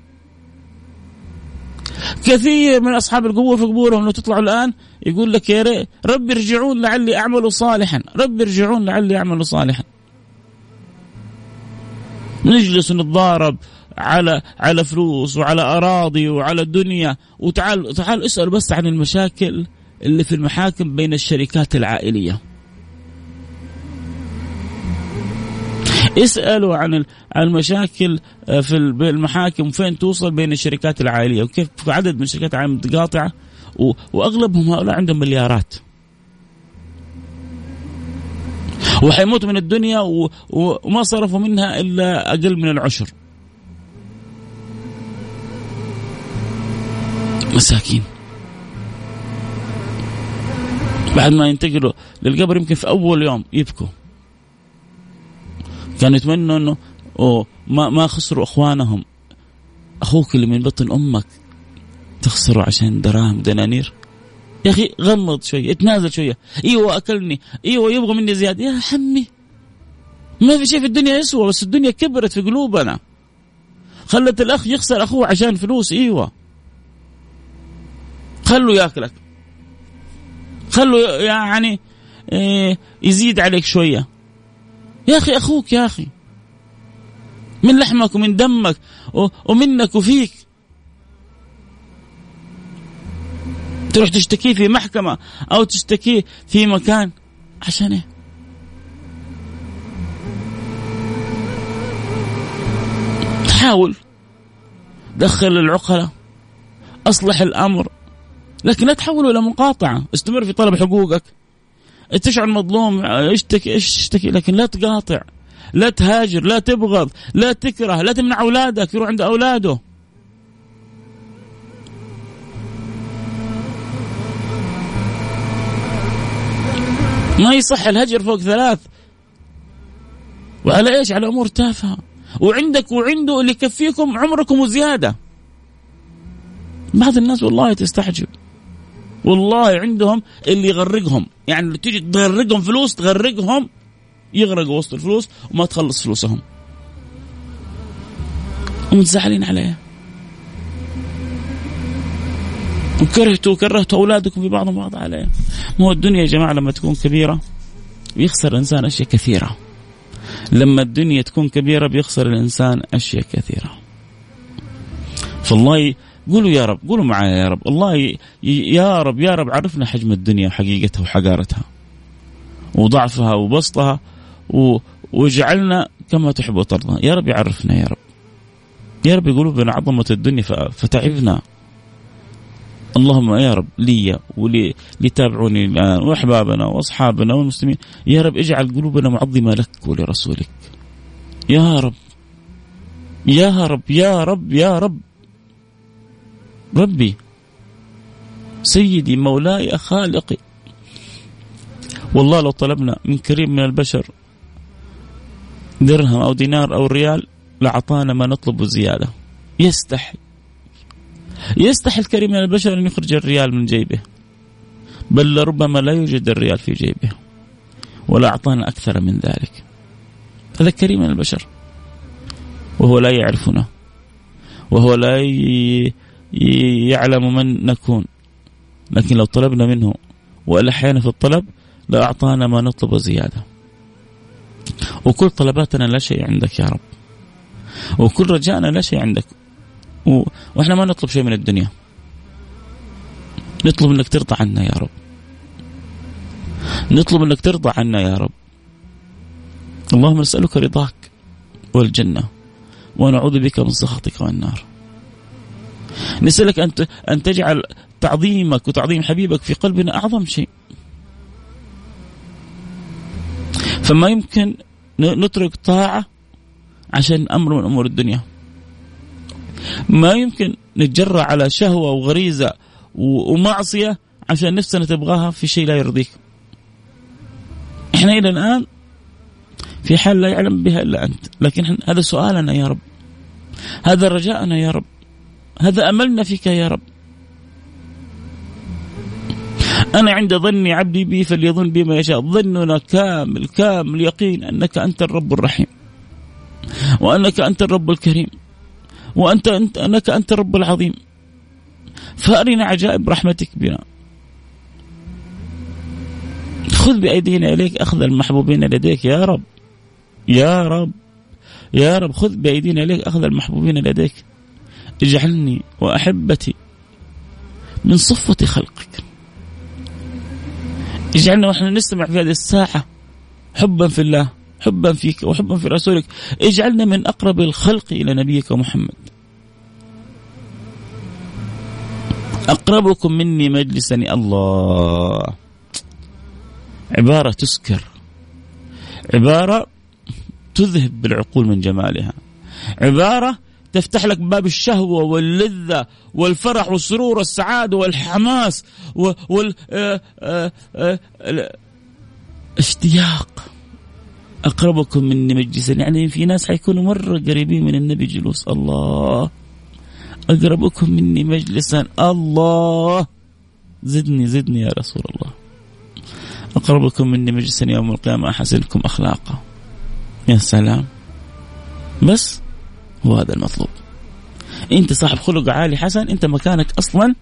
كثير من أصحاب القبور في قبورهم لو تطلعوا الآن يقول لك يا ريت رب ارجعون لعلي أعمل صالحا. رب ارجعون لعلي أعمل صالحا. نجلس ونتضارب على على فلوس وعلى أراضي وعلى دنيا وتعال تعال اسأل بس عن المشاكل اللي في المحاكم بين الشركات العائلية. اسألوا عن المشاكل آه، في المحاكم فين توصل بين الشركات العائلية وكيف عدد من الشركات العائلية متقاطعة وأغلبهم هؤلاء عندهم مليارات. وحيموتوا من الدنيا وما صرفوا منها إلا أقل من العشر. مساكين بعد ما ينتقلوا للقبر يمكن في أول يوم يبكوا كانوا يتمنوا إنه ما ما خسروا إخوانهم. أخوك اللي من بطن أمك تخسره عشان دراهم دنانير. يا أخي غمض شوية اتنازل شوية. إيوه أكلني إيوه يبغى مني زيادة. يا حمي ما في شيء في الدنيا يسوى بس الدنيا كبرت في قلوبنا. خلت الأخ يخسر أخوه عشان فلوس إيوه. خلوا يأكلك. خلوا يعني إيه، يزيد عليك شوية. يا أخي أخوك يا أخي. من لحمك ومن دمك ومنك وفيك. تروح تشتكيه في محكمة أو تشتكيه في مكان. عشان إيه؟ حاول دخل العقلاء. أصلح الأمر. لكن لا تحوله إلى مقاطعة. استمر في طلب حقوقك. تشعر مظلوم اشتكي اشتكي لكن لا تقاطع لا تهاجر لا تبغض لا تكره لا تمنع أولادك يروح عند أولاده. ما يصح الهجر فوق ثلاث. وعلى إيش؟ على أمور تافهة. وعندك وعنده اللي يكفيكم عمركم وزيادة. بعض الناس والله تستحجب والله عندهم اللي يغرقهم. يعني تيجي تغرقهم فلوس تغرقهم يغرقوا وسط الفلوس وما تخلص فلوسهم. ومتزعلين عليه. وكرهتوا كرهتوا أولادكم في بعضهم بعض عليه. ما هو الدنيا يا جماعة لما تكون كبيرة يخسر الإنسان أشياء كثيرة. لما الدنيا تكون كبيرة بيخسر الإنسان أشياء كثيرة. فالله قولوا يا رب قولوا معايا يا رب. الله يا رب يا رب عرفنا حجم الدنيا وحقيقتها وحقارتها وضعفها وبسطها واجعلنا كما تحب وترضى. يا رب يعرفنا يا رب. يا رب قلوبنا عظمة الدنيا فتعبنا. اللهم يا رب لي ولي لتابعوني الآن وأحبابنا وأصحابنا والمسلمين. يا رب اجعل قلوبنا معظمة لك ولرسولك. يا رب. يا رب يا رب يا رب. ربي سيدي مولاي خالقي. والله لو طلبنا من كريم من البشر درهم أو دينار أو ريال لأعطانا ما نطلب زيادة. يستحي. يستحي الكريم من البشر أن يخرج الريال من جيبه. بل لربما لا يوجد الريال في جيبه. ولا أعطانا أكثر من ذلك. هذا كريم من البشر. وهو لا يعرفنا. وهو لا يعلم من نكون. لكن لو طلبنا منه وألحينا في الطلب لأعطانا ما نطلب زيادة. وكل طلباتنا لا شيء عندك يا رب. وكل رجائنا لا شيء عندك. و... وإحنا ما نطلب شيء من الدنيا. نطلب إنك ترضى عنا يا رب. نطلب إنك ترضى عنا يا رب. اللهم نسألك رضاك والجنة ونعوذ بك من سخطك والنار. نسألك أن أن تجعل تعظيمك وتعظيم حبيبك في قلبنا أعظم شيء. فما يمكن نترك طاعة عشان أمر من أمور الدنيا. ما يمكن نتجرأ على شهوة وغريزة ومعصية عشان نفسنا تبغاها في شيء لا يرضيك. إحنا إلى الآن في حال لا يعلم بها إلا أنت. لكن هذا سؤالنا يا رب. هذا رجاءنا يا رب. هذا أملنا فيك يا رب. أنا عند ظن عبدي بي فليظن بي ما يشاء. ظننا كامل كامل يقين أنك أنت الرب الرحيم. وأنك أنت الرب الكريم. وأنت أنت أنك أنت الرب العظيم. فأرنا عجائب رحمتك بنا. خذ بأيدينا إليك أخذ المحبوبين لديك يا رب. يا رب. يا رب خذ بأيدينا إليك أخذ المحبوبين لديك. اجعلني وأحبتي من صفة خلقك. اجعلنا ونحن نستمع في هذه الساعة حبا في الله حبا فيك وحبا في رسولك. اجعلنا من أقرب الخلق إلى نبيك محمد. أقربكم مني مجلسا الله. عبارة تسكر. عبارة تذهب بالعقول من جمالها. عبارة تفتح لك باب الشهوة واللذة والفرح والسرور والسعادة والحماس وال آه، آه، آه، اشتياق. أقربكم مني مجلسا. يعني في ناس حيكونوا مرة قريبين من النبي جلوس الله. أقربكم مني مجلسا. الله! زدني زدني يا رسول الله. أقربكم مني مجلسا يوم القيامة. أحسنكم أخلاقا. يا سلام. بس هو هذا المطلوب. انت صاحب خلق عالي حسن انت مكانك أصلا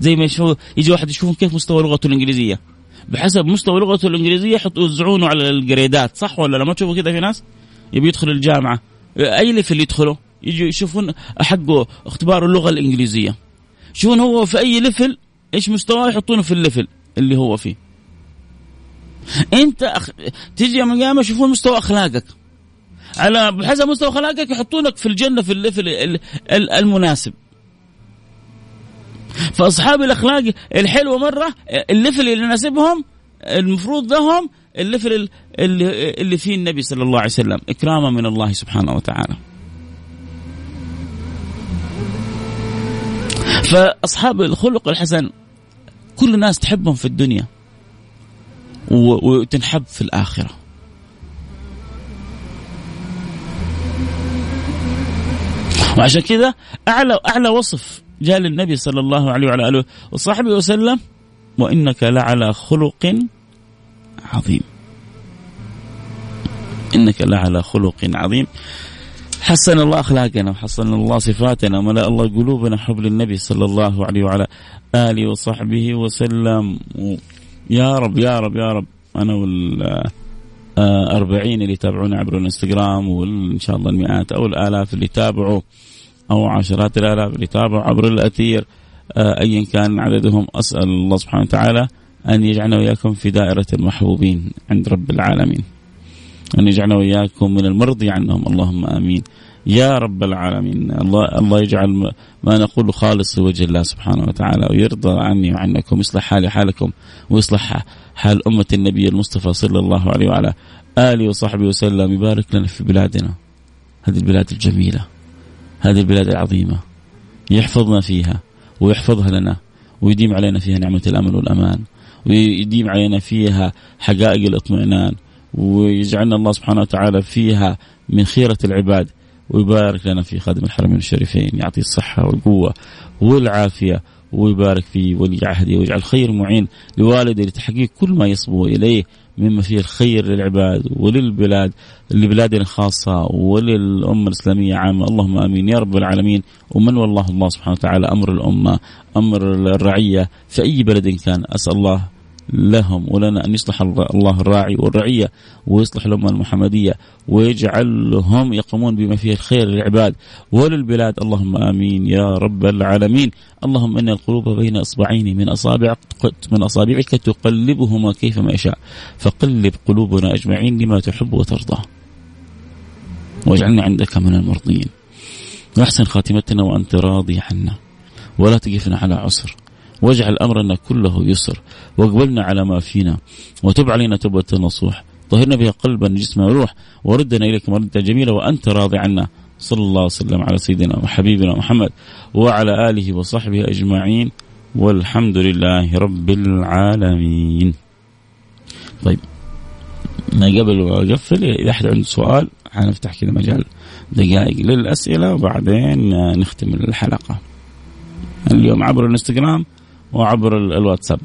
زي ما يشوف يجي واحد يشوف كيف مستوى لغته الإنجليزية. بحسب مستوى لغته الإنجليزية يحط يوزعونه على ال grades صح ولا لما تشوفوا كذا في ناس؟ يبي يدخل الجامعة. أي level يدخله يجوا يشوفون حقه اختبار اللغة الإنجليزية. شوفون هو في أي level إيش مستواه يحطونه في ال level اللي هو فيه. انت أخ... تجي يوم القيامه يشوفون مستوى أخلاقك. على بحسب مستوى اخلاقك يحطونك في الجنة في ال level المناسب. فأصحاب الأخلاق الحلوة مرة ال level اللي يناسبهم المفروض لهم ال level اللي, اللي فيه النبي صلى الله عليه وسلم إكراما من الله سبحانه وتعالى. فأصحاب الخلق الحسن كل الناس تحبهم في الدنيا وتنحب في الآخرة. وعشان كذا أعلى اعلى وصف جاء للنبي صلى الله عليه وعلى آله وصحبه وسلم وإنك لعلى خلق عظيم. إنك لعلى خلق عظيم. حسن الله أخلاقنا وحسن الله صفاتنا وملأ الله قلوبنا حب للنبي صلى الله عليه وعلى آله وصحبه وسلم. يا رب يا رب يا رب. أنا وال أربعين اللي يتابعونا عبر الانستغرام وإن شاء الله المئات أو الآلاف اللي يتابعوا. أو عشرات الآلاف اللي يتابعوا عبر الأثير آه، أيا كان عددهم. أسأل الله سبحانه وتعالى أن يجعلنا وإياكم في دائرة المحبوبين عند رب العالمين. أن يجعلنا وإياكم من المرضي عنهم. اللهم آمين. يا رب العالمين. الله الله يجعل ما نقول خالص لوجه الله سبحانه وتعالى ويرضى عني وعنكم ويصلح حالي حالكم ويصلح حال أمة النبي المصطفى صلى الله عليه وعلى آله وصحبه وسلم. يبارك لنا في بلادنا. هذه البلاد الجميلة. هذه البلاد العظيمة. يحفظنا فيها ويحفظها لنا ويديم علينا فيها نعمة الأمن والأمان ويديم علينا فيها حقائق الاطمئنان ويجعلنا الله سبحانه وتعالى فيها من خيرة العباد ويبارك لنا في خادم الحرمين الشريفين يعطيه الصحة والقوة والعافية ويبارك في ولي عهده ويجعل خير معين لوالده لتحقيق كل ما يصبو إليه مما فيه الخير للعباد وللبلاد لبلادنا خاصة وللأمة الإسلامية عامة. اللهم آمين. يا رب العالمين. ومن والله الله سبحانه وتعالى أمر الأمة أمر الرعية في أي بلد كان. أسأل الله لهم ولنا أن يصلح الله الراعي والرعية ويصلح الأمة المحمدية ويجعلهم يقومون بما فيه الخير للعباد وللبلاد. اللهم آمين يا رب العالمين. اللهم إن القلوب بين إصبعين من أصابع من أصابعك تقلبهما كيفما يشاء. فقلب قلوبنا أجمعين لما تحب وترضى. واجعلنا عندك من المرضين. واحسن خاتمتنا وأنت راضي عنا. ولا تقفنا على عسر. واجعل أمرنا كله يسر واقبلنا على ما فينا وتب علينا توبة نصوح طهرنا بها قلبا جسما وروح وردنا إليك مردا جميلا وأنت راضي عنا صلى الله وسلم على سيدنا وحبيبنا محمد وعلى آله وصحبه أجمعين والحمد لله رب العالمين. طيب ما قبل ما اقفل إذا أحد عنده سؤال حنفتح كذا مجال دقائق للأسئلة وبعدين نختم الحلقة. اليوم عبر الإنستغرام وعبر الواتساب.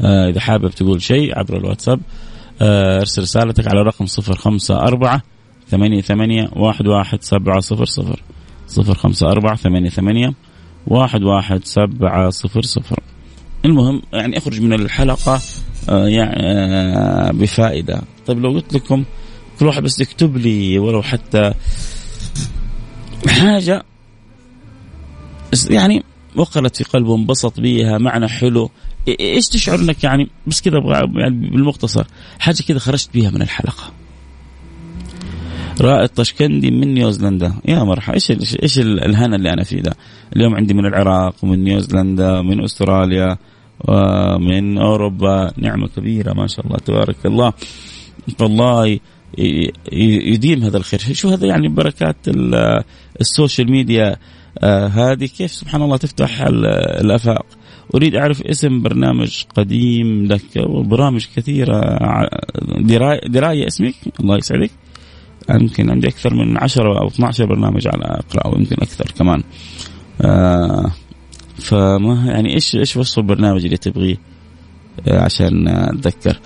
آه إذا حابب تقول شيء عبر الواتساب آه ارسل رسالتك على رقم صفر خمسة أربعة ثمانية ثمانية واحد واحد سبعة صفر صفر. صفر خمسة أربعة ثمانية ثمانية واحد واحد سبعة صفر صفر. المهم يعني أخرج من الحلقة آه يعني آه بفائدة. طيب لو قلت لكم كل واحد بس يكتب لي ولو حتى حاجة يعني وقرت في قلبه انبسط بيها معنى حلو. إيش تشعر إنك يعني بس كذا يعني بالمختصر؟ حاجة كذا خرجت بيها من الحلقة. رائد طشكندي من نيوزيلندا. يا مرحبا. إيش إيش الهنا اللي أنا فيه ده؟ اليوم عندي من العراق ومن نيوزيلندا ومن أستراليا ومن أوروبا. نعمة كبيرة ما شاء الله تبارك الله. الله يديم هذا الخير. شو هذا يعني بركات ال social media؟ آه هذه كيف سبحان الله تفتح الآفاق. أريد أعرف اسم برنامج قديم لك وبرامج كثيرة. درايه, دراية اسمك؟ الله يسعدك. يمكن عندي أكثر من 10 أو 12 برنامج على إقرأ ويمكن أكثر كمان. آه فما يعني إيش إيش وصف البرنامج اللي تبغيه؟ آه عشان أتذكر.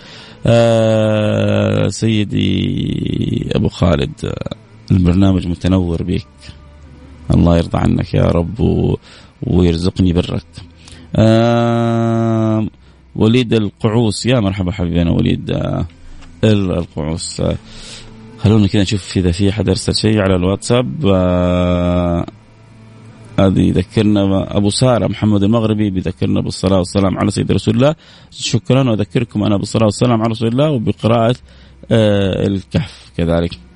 آه سيدي أبو خالد آه، البرنامج متنور بك. الله يرضى عنك يا رب و... ويرزقني برك. آه وليد القعوس يا مرحبا حبيبنا وليد. آه القعوس. آه خلونا كذا نشوف إذا في أحد أرسل شيء على الواتساب. آه هذه يذكرنا أبو سارة محمد المغربي بيذكرنا بالصلاة والسلام على سيدنا رسول الله. شكرا واذكركم أنا بالصلاة والسلام على رسول الله وبقراءة آه الكهف كذلك.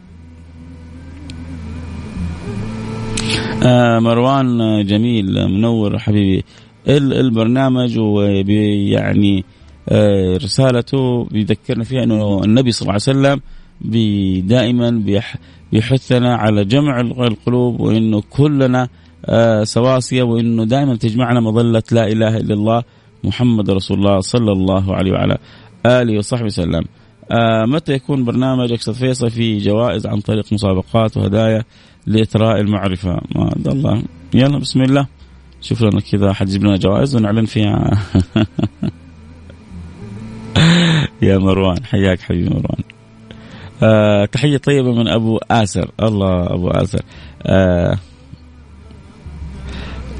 آه مروان جميل منور حبيبي البرنامج ويعني آه رسالته بيذكرنا فيها إنه النبي صلى الله عليه وسلم دائما بيحثنا على جمع القلوب وإنه كلنا آه سواسية وإنه دائما تجمعنا مظلة لا إله إلا الله محمد رسول الله صلى الله عليه وعلى آله وصحبه وسلم. آه متى يكون برنامجك أستاذ فيصل في جوائز عن طريق مسابقات وهدايا لإثراء المعرفة. ما الله. يلا بسم الله. شوف لنا كذا حد يجيب لنا جوائز ونعلن فيها. (laughs) يا مروان حياك حبيبي مروان. آه تحية طيبة من أبو آسر. الله أبو آسر. آه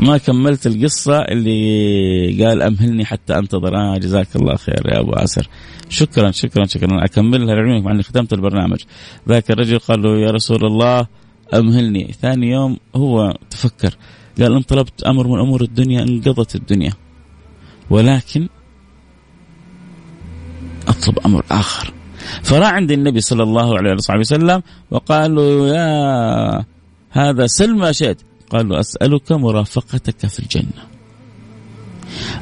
ما كملت القصة اللي قال أمهلني حتى أنتظر. آه جزاك الله خير يا أبو آسر. شكرا شكرا شكرا. أكملها لعلمك مع أني ختمت البرنامج. ذاك الرجل قال له يا رسول الله أمهلني. ثاني يوم هو تفكر. قال إن طلبت أمر من أمور الدنيا انقضت الدنيا. ولكن أطلب أمر آخر. فراح عند النبي صلى الله عليه وصحبه وسلم وقال له يا هذا سل ما شئت قال له أسألك مرافقتك في الجنة.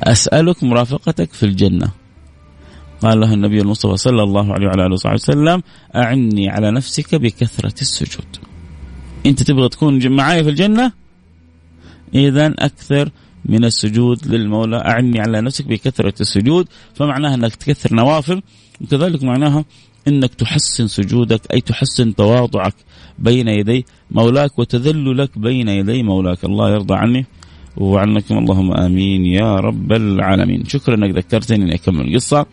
أسألك مرافقتك في الجنة. قال له النبي المصطفى صلى الله عليه وعلى آله وصحبه وسلم أعني على نفسك بكثرة السجود. انت تبغى تكون معايا في الجنة؟ اذا أكثر من السجود للمولى. أعني على نفسك بكثرة السجود فمعناها أنك تكثر نوافل وكذلك معناها أنك تحسن سجودك أي تحسن تواضعك بين يدي مولاك وتذللك بين يدي مولاك. الله يرضى عني وعنكم. اللهم آمين يا رب العالمين. شكرا إنك ذكرتني إني أكمل القصة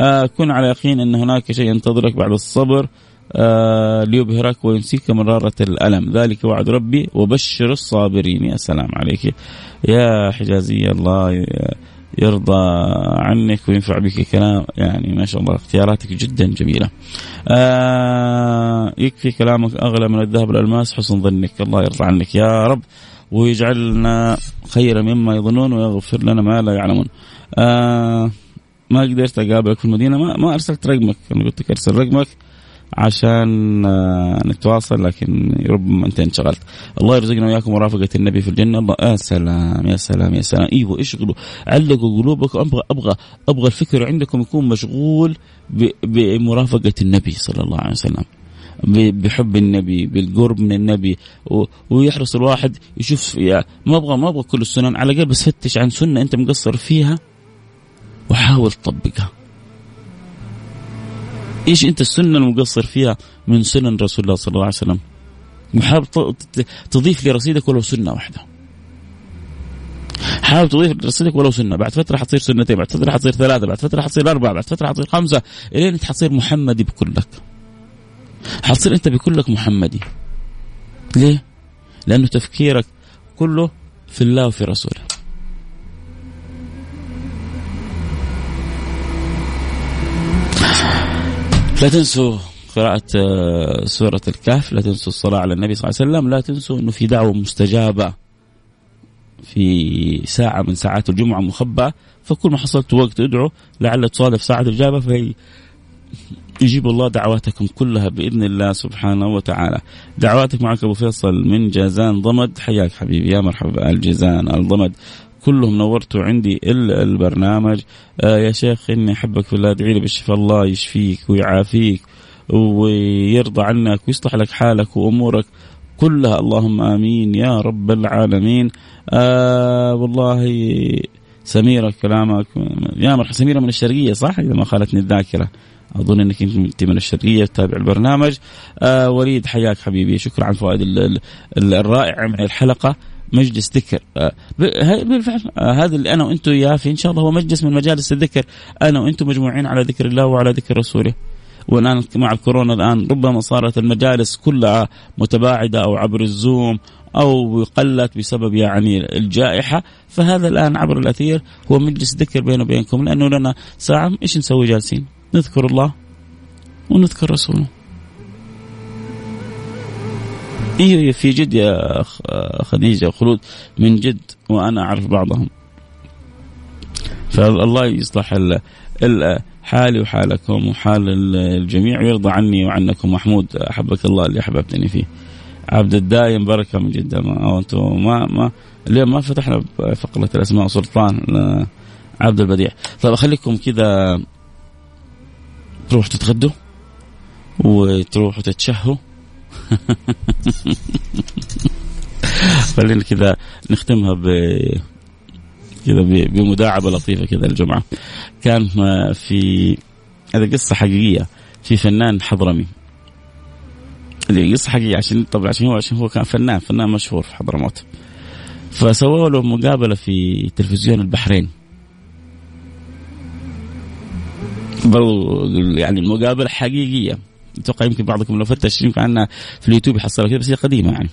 آه كن على يقين إن هناك شيء ينتظرك بعد الصبر. ليبهرك وينسيك مرارة الألم. ذلك وعد ربي وبشر الصابرين. يا سلام عليك. يا حجازية الله يرضى عنك وينفع بك كلام يعني ما شاء الله اختياراتك جدا جميلة. آه يكفي كلامك أغلى من الذهب والألماس حسن ظنك. الله يرضى عنك. يا رب ويجعلنا خيرا مما يظنون ويغفر لنا ما لا يعلمون. آه ما قدرت أقابلك في المدينة ما, ما أرسلت رقمك. أنا قلت لك أرسل رقمك. عشان آه، نتواصل لكن ربما أنت انشغلت. الله يرزقنا وياكم مرافقه النبي في الجنة. الله يا سلام يا سلام يا سلام. إيوه اشغلوا علقوا قلوبكم. أبغى أبغى أبغى الفكر عندكم يكون مشغول بمرافقة النبي صلى الله عليه وسلم. بحب النبي بالقرب من النبي. ويحرص الواحد يشوف ما أبغى ما أبغى كل السنن. على الأقل بس فتش عن سنة أنت مقصر فيها وحاول تطبقها. إيش أنت السنة المقصر فيها من سنن رسول الله صلى الله عليه وسلم؟ وحاول تضيف لرصيدك ولو سنة واحدة. حاول تضيف لرصيدك ولو سنة. بعد فترة حتصير سنتين بعد فترة حتصير ثلاثة بعد فترة حتصير أربعة بعد فترة حتصير خمسة إلين انت حتصير محمدي بكلك. حتصير أنت بكلك محمدي. ليه؟ لأنه تفكيرك كله في الله وفي رسوله. لا تنسوا قراءة آه، سورة الكهف لا تنسوا الصلاة على النبي صلى الله عليه وسلم لا تنسوا أنه في دعوة مستجابة في ساعة من ساعات الجمعة مخبأة فكل ما حصلت وقت ادعوا لعل تصادف ساعة الإجابة في يجيب الله دعواتكم كلها بإذن الله سبحانه وتعالى. دعواتك معك أبو فيصل من جازان ضمد حياك حبيبي يا مرحبا الجيزان الضمد. كلهم نورتوا عندي الا البرنامج. آه يا شيخ إني أحبك في الله ادعي لي بالشفاء. الله يشفيك ويعافيك ويرضى عنك ويصلح لك حالك وأمورك كلها. اللهم آمين يا رب العالمين. آه والله سميرة كلامك يا مرحبا. سميرة من الشرقية صح؟ إذا ما خالتني الذاكرة. أظن إنك أنت من الشرقية تتابع البرنامج. آه وليد حياك حبيبي. شكرا على الفوائد الرائعة من الحلقة. مجلس ذكر. آه، بالفعل آه، هذا اللي أنا وأنتم إياه في إن شاء الله هو مجلس من مجالس الذكر. أنا وأنتم مجموعين على ذكر الله وعلى ذكر رسوله. والآن مع الكورونا الآن ربما صارت المجالس كلها متباعدة أو عبر الزوم أو قلت بسبب يعني الجائحة. فهذا الآن عبر الأثير هو مجلس ذكر بيني وبينكم لأنه لنا ساعة. إيش نسوي جالسين؟ نذكر الله ونذكر رسوله. أيوه في جد يا خديجة خلود؟ من جد وأنا أعرف بعضهم. فالله يصلح حالي وحالكم وحال الجميع ويرضى عني وعنكم. محمود أحبك الله اللي أحببتني فيه. عبد الدايم بركة من جدة. ما ما ما اليوم ما فتحنا فقرة الأسماء سلطان عبد البديع. طيب أخليكم كذا تروحوا تتغدوا وتروحوا تتشهوا. (laughs) خلينا كذا نختمها ب كذا بمداعبة لطيفة كذا الجمعة. كان في هذه قصة حقيقية في فنان حضرمي. هذه قصة حقيقية عشان طبعا عشان هو عشان هو كان فنان فنان مشهور في حضرموت. فسووا له مقابلة في تلفزيون البحرين. برضو يعني المقابله حقيقية. أتوقع يمكن بعضكم لو فتش يمكن عنها في اليوتيوب يحصلها كذا بس هي قديمة يعني.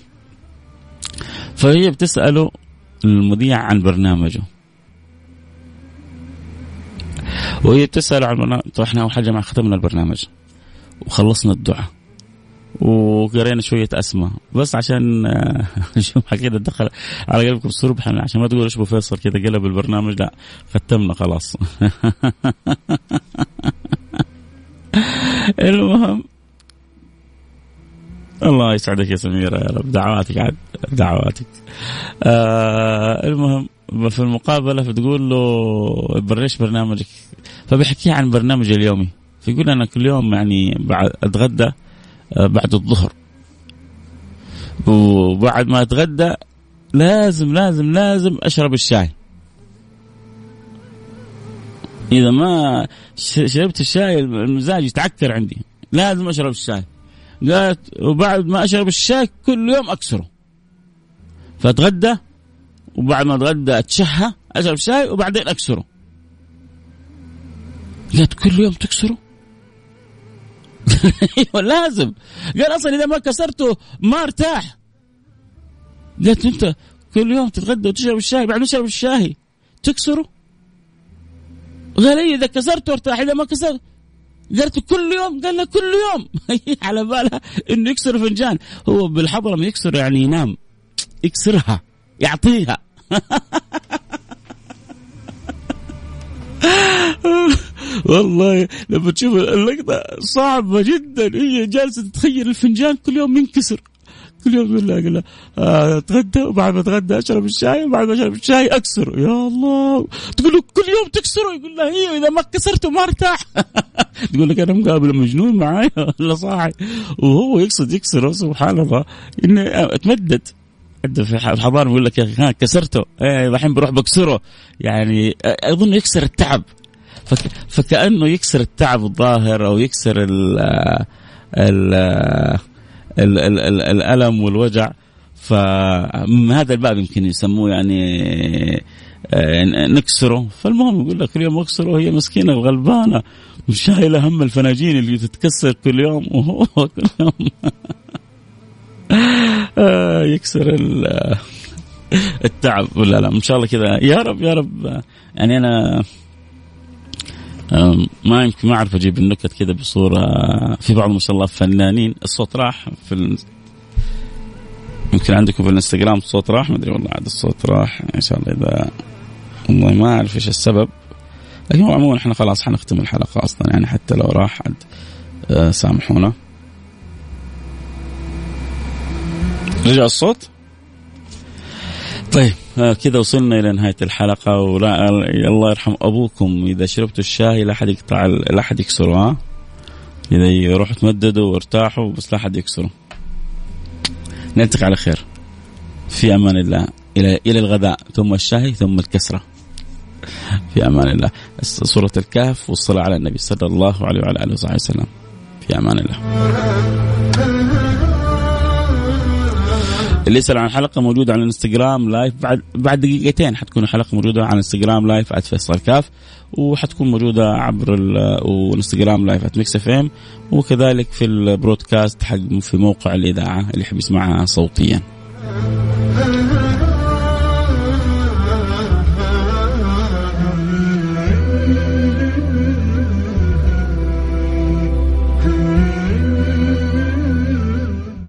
فهي بتسأله المذيع عن برنامجه. وهي بتسأل عن برنامج إحنا أول حاجة ما ختمنا البرنامج. وخلصنا الدعاء. وقرينا شوية أسماء. بس عشان (laughs) الجمعة كده دخل على قلبكم الصرب عشان ما تقولوا إيش فيصل كده قلب البرنامج لا ختمنا خلاص. (laughs) المهم. الله يسعدك يا سميرة يا رب. دعواتك عاد. دعواتك. آه المهم في المقابلة فتقول له بريش برنامجك. فبيحكي عن برنامج اليومي. فيقول أنا كل يوم يعني بعد أتغدى آه بعد الظهر. وبعد ما أتغدى لازم لازم لازم أشرب الشاي. إذا ما شربت الشاي المزاج يتعكر عندي. لازم أشرب الشاي. قالت وبعد ما أشرب الشاي كل يوم أكسره. فأتغدى وبعد ما أتغدى أتشهى أشرب شاي وبعدين أكسره. قالت كل يوم تكسره؟ (laughs) أيوه لازم. قال أصلا إذا ما كسرته ما أرتاح. قالت أنت كل يوم تتغدى وتشرب الشاي بعد ما تشرب الشاي تكسره؟ قال لي اذا كسرته ارتاح إذا ما كسرت قالت كل يوم قال له كل يوم. (laughs) على بالها إنه يكسر فنجان. هو بالحضرة لما يكسر يعني ينام. يكسرها يعطيها. (laughs) والله لما تشوف اللقطة صعبة جدا. هي جالسة تتخيل الفنجان كل يوم ينكسر. كل يوم يقول لها لها آه، اتغدى وبعد ما اتغدى أشرب الشاي وبعد ما أشرب الشاي أكسره. يا الله. تقول له كل يوم تكسره. يقول لها أيوه إذا ما كسرته ما ارتاح. (laughs) تقول لك أنا مقابل مجنون معايا ولا صاحي. وهو يقصد يكسره سبحان الله. إنه اتمدد في الحضاره يقول لك يا أخي ها كسرته. إيه الحين بروح بكسره. يعني أظن يكسر التعب. فك فكأنه يكسر التعب الظاهر أو يكسر ال ال ال ال ال الألم والوجع فمن هذا الباب يمكن يسموه يعني نكسره فالمهم يقول لك اليوم اكسره هي مسكينة الغلبانة وشايله هم الفناجين اللي تتكسر كل يوم. وهو كل يوم. (laughs) آه، يكسر التعب. ولا لا إن شاء الله كذا. يا رب يا رب. يعني أنا ما يمكن ما أعرف أجيب النكت كذا بصورة. في بعض ما شاء الله فنانين الصوت راح في ال... يمكن عندكم في الإنستغرام الصوت راح؟ ما أدري والله عاد الصوت راح. إن شاء الله اذا والله ما أعرف إيش السبب. لكن هو عموما إحنا خلاص حنختم الحلقة أصلا. يعني حتى لو راح عاد آه، سامحونا. رجع الصوت؟ طيب. كذا وصلنا إلى نهاية الحلقة ولا الله يرحم أبوكم. إذا شربتوا الشاي لا أحد يقطع لا أحد يكسره ها؟ إذا يروحوا تمددوا وارتاحوا بس لا أحد يكسره. نلتقي على خير. في أمان الله. إلى إلى الغداء ثم الشاي ثم الكسرة. في أمان الله. سورة الكهف والصلاة على النبي صلى الله عليه وعلى آله وصحبه وسلم. في أمان الله. اللي يسأل عن الحلقة موجودة على الانستغرام live بعد بعد دقيقتين حتكون الحلقة موجودة على الانستغرام live @فيصل كاف وحتكون موجودة عبر الانستغرام live @Mix FM وكذلك في ال broadcast حق في موقع الإذاعة اللي يحب يسمعها صوتيا.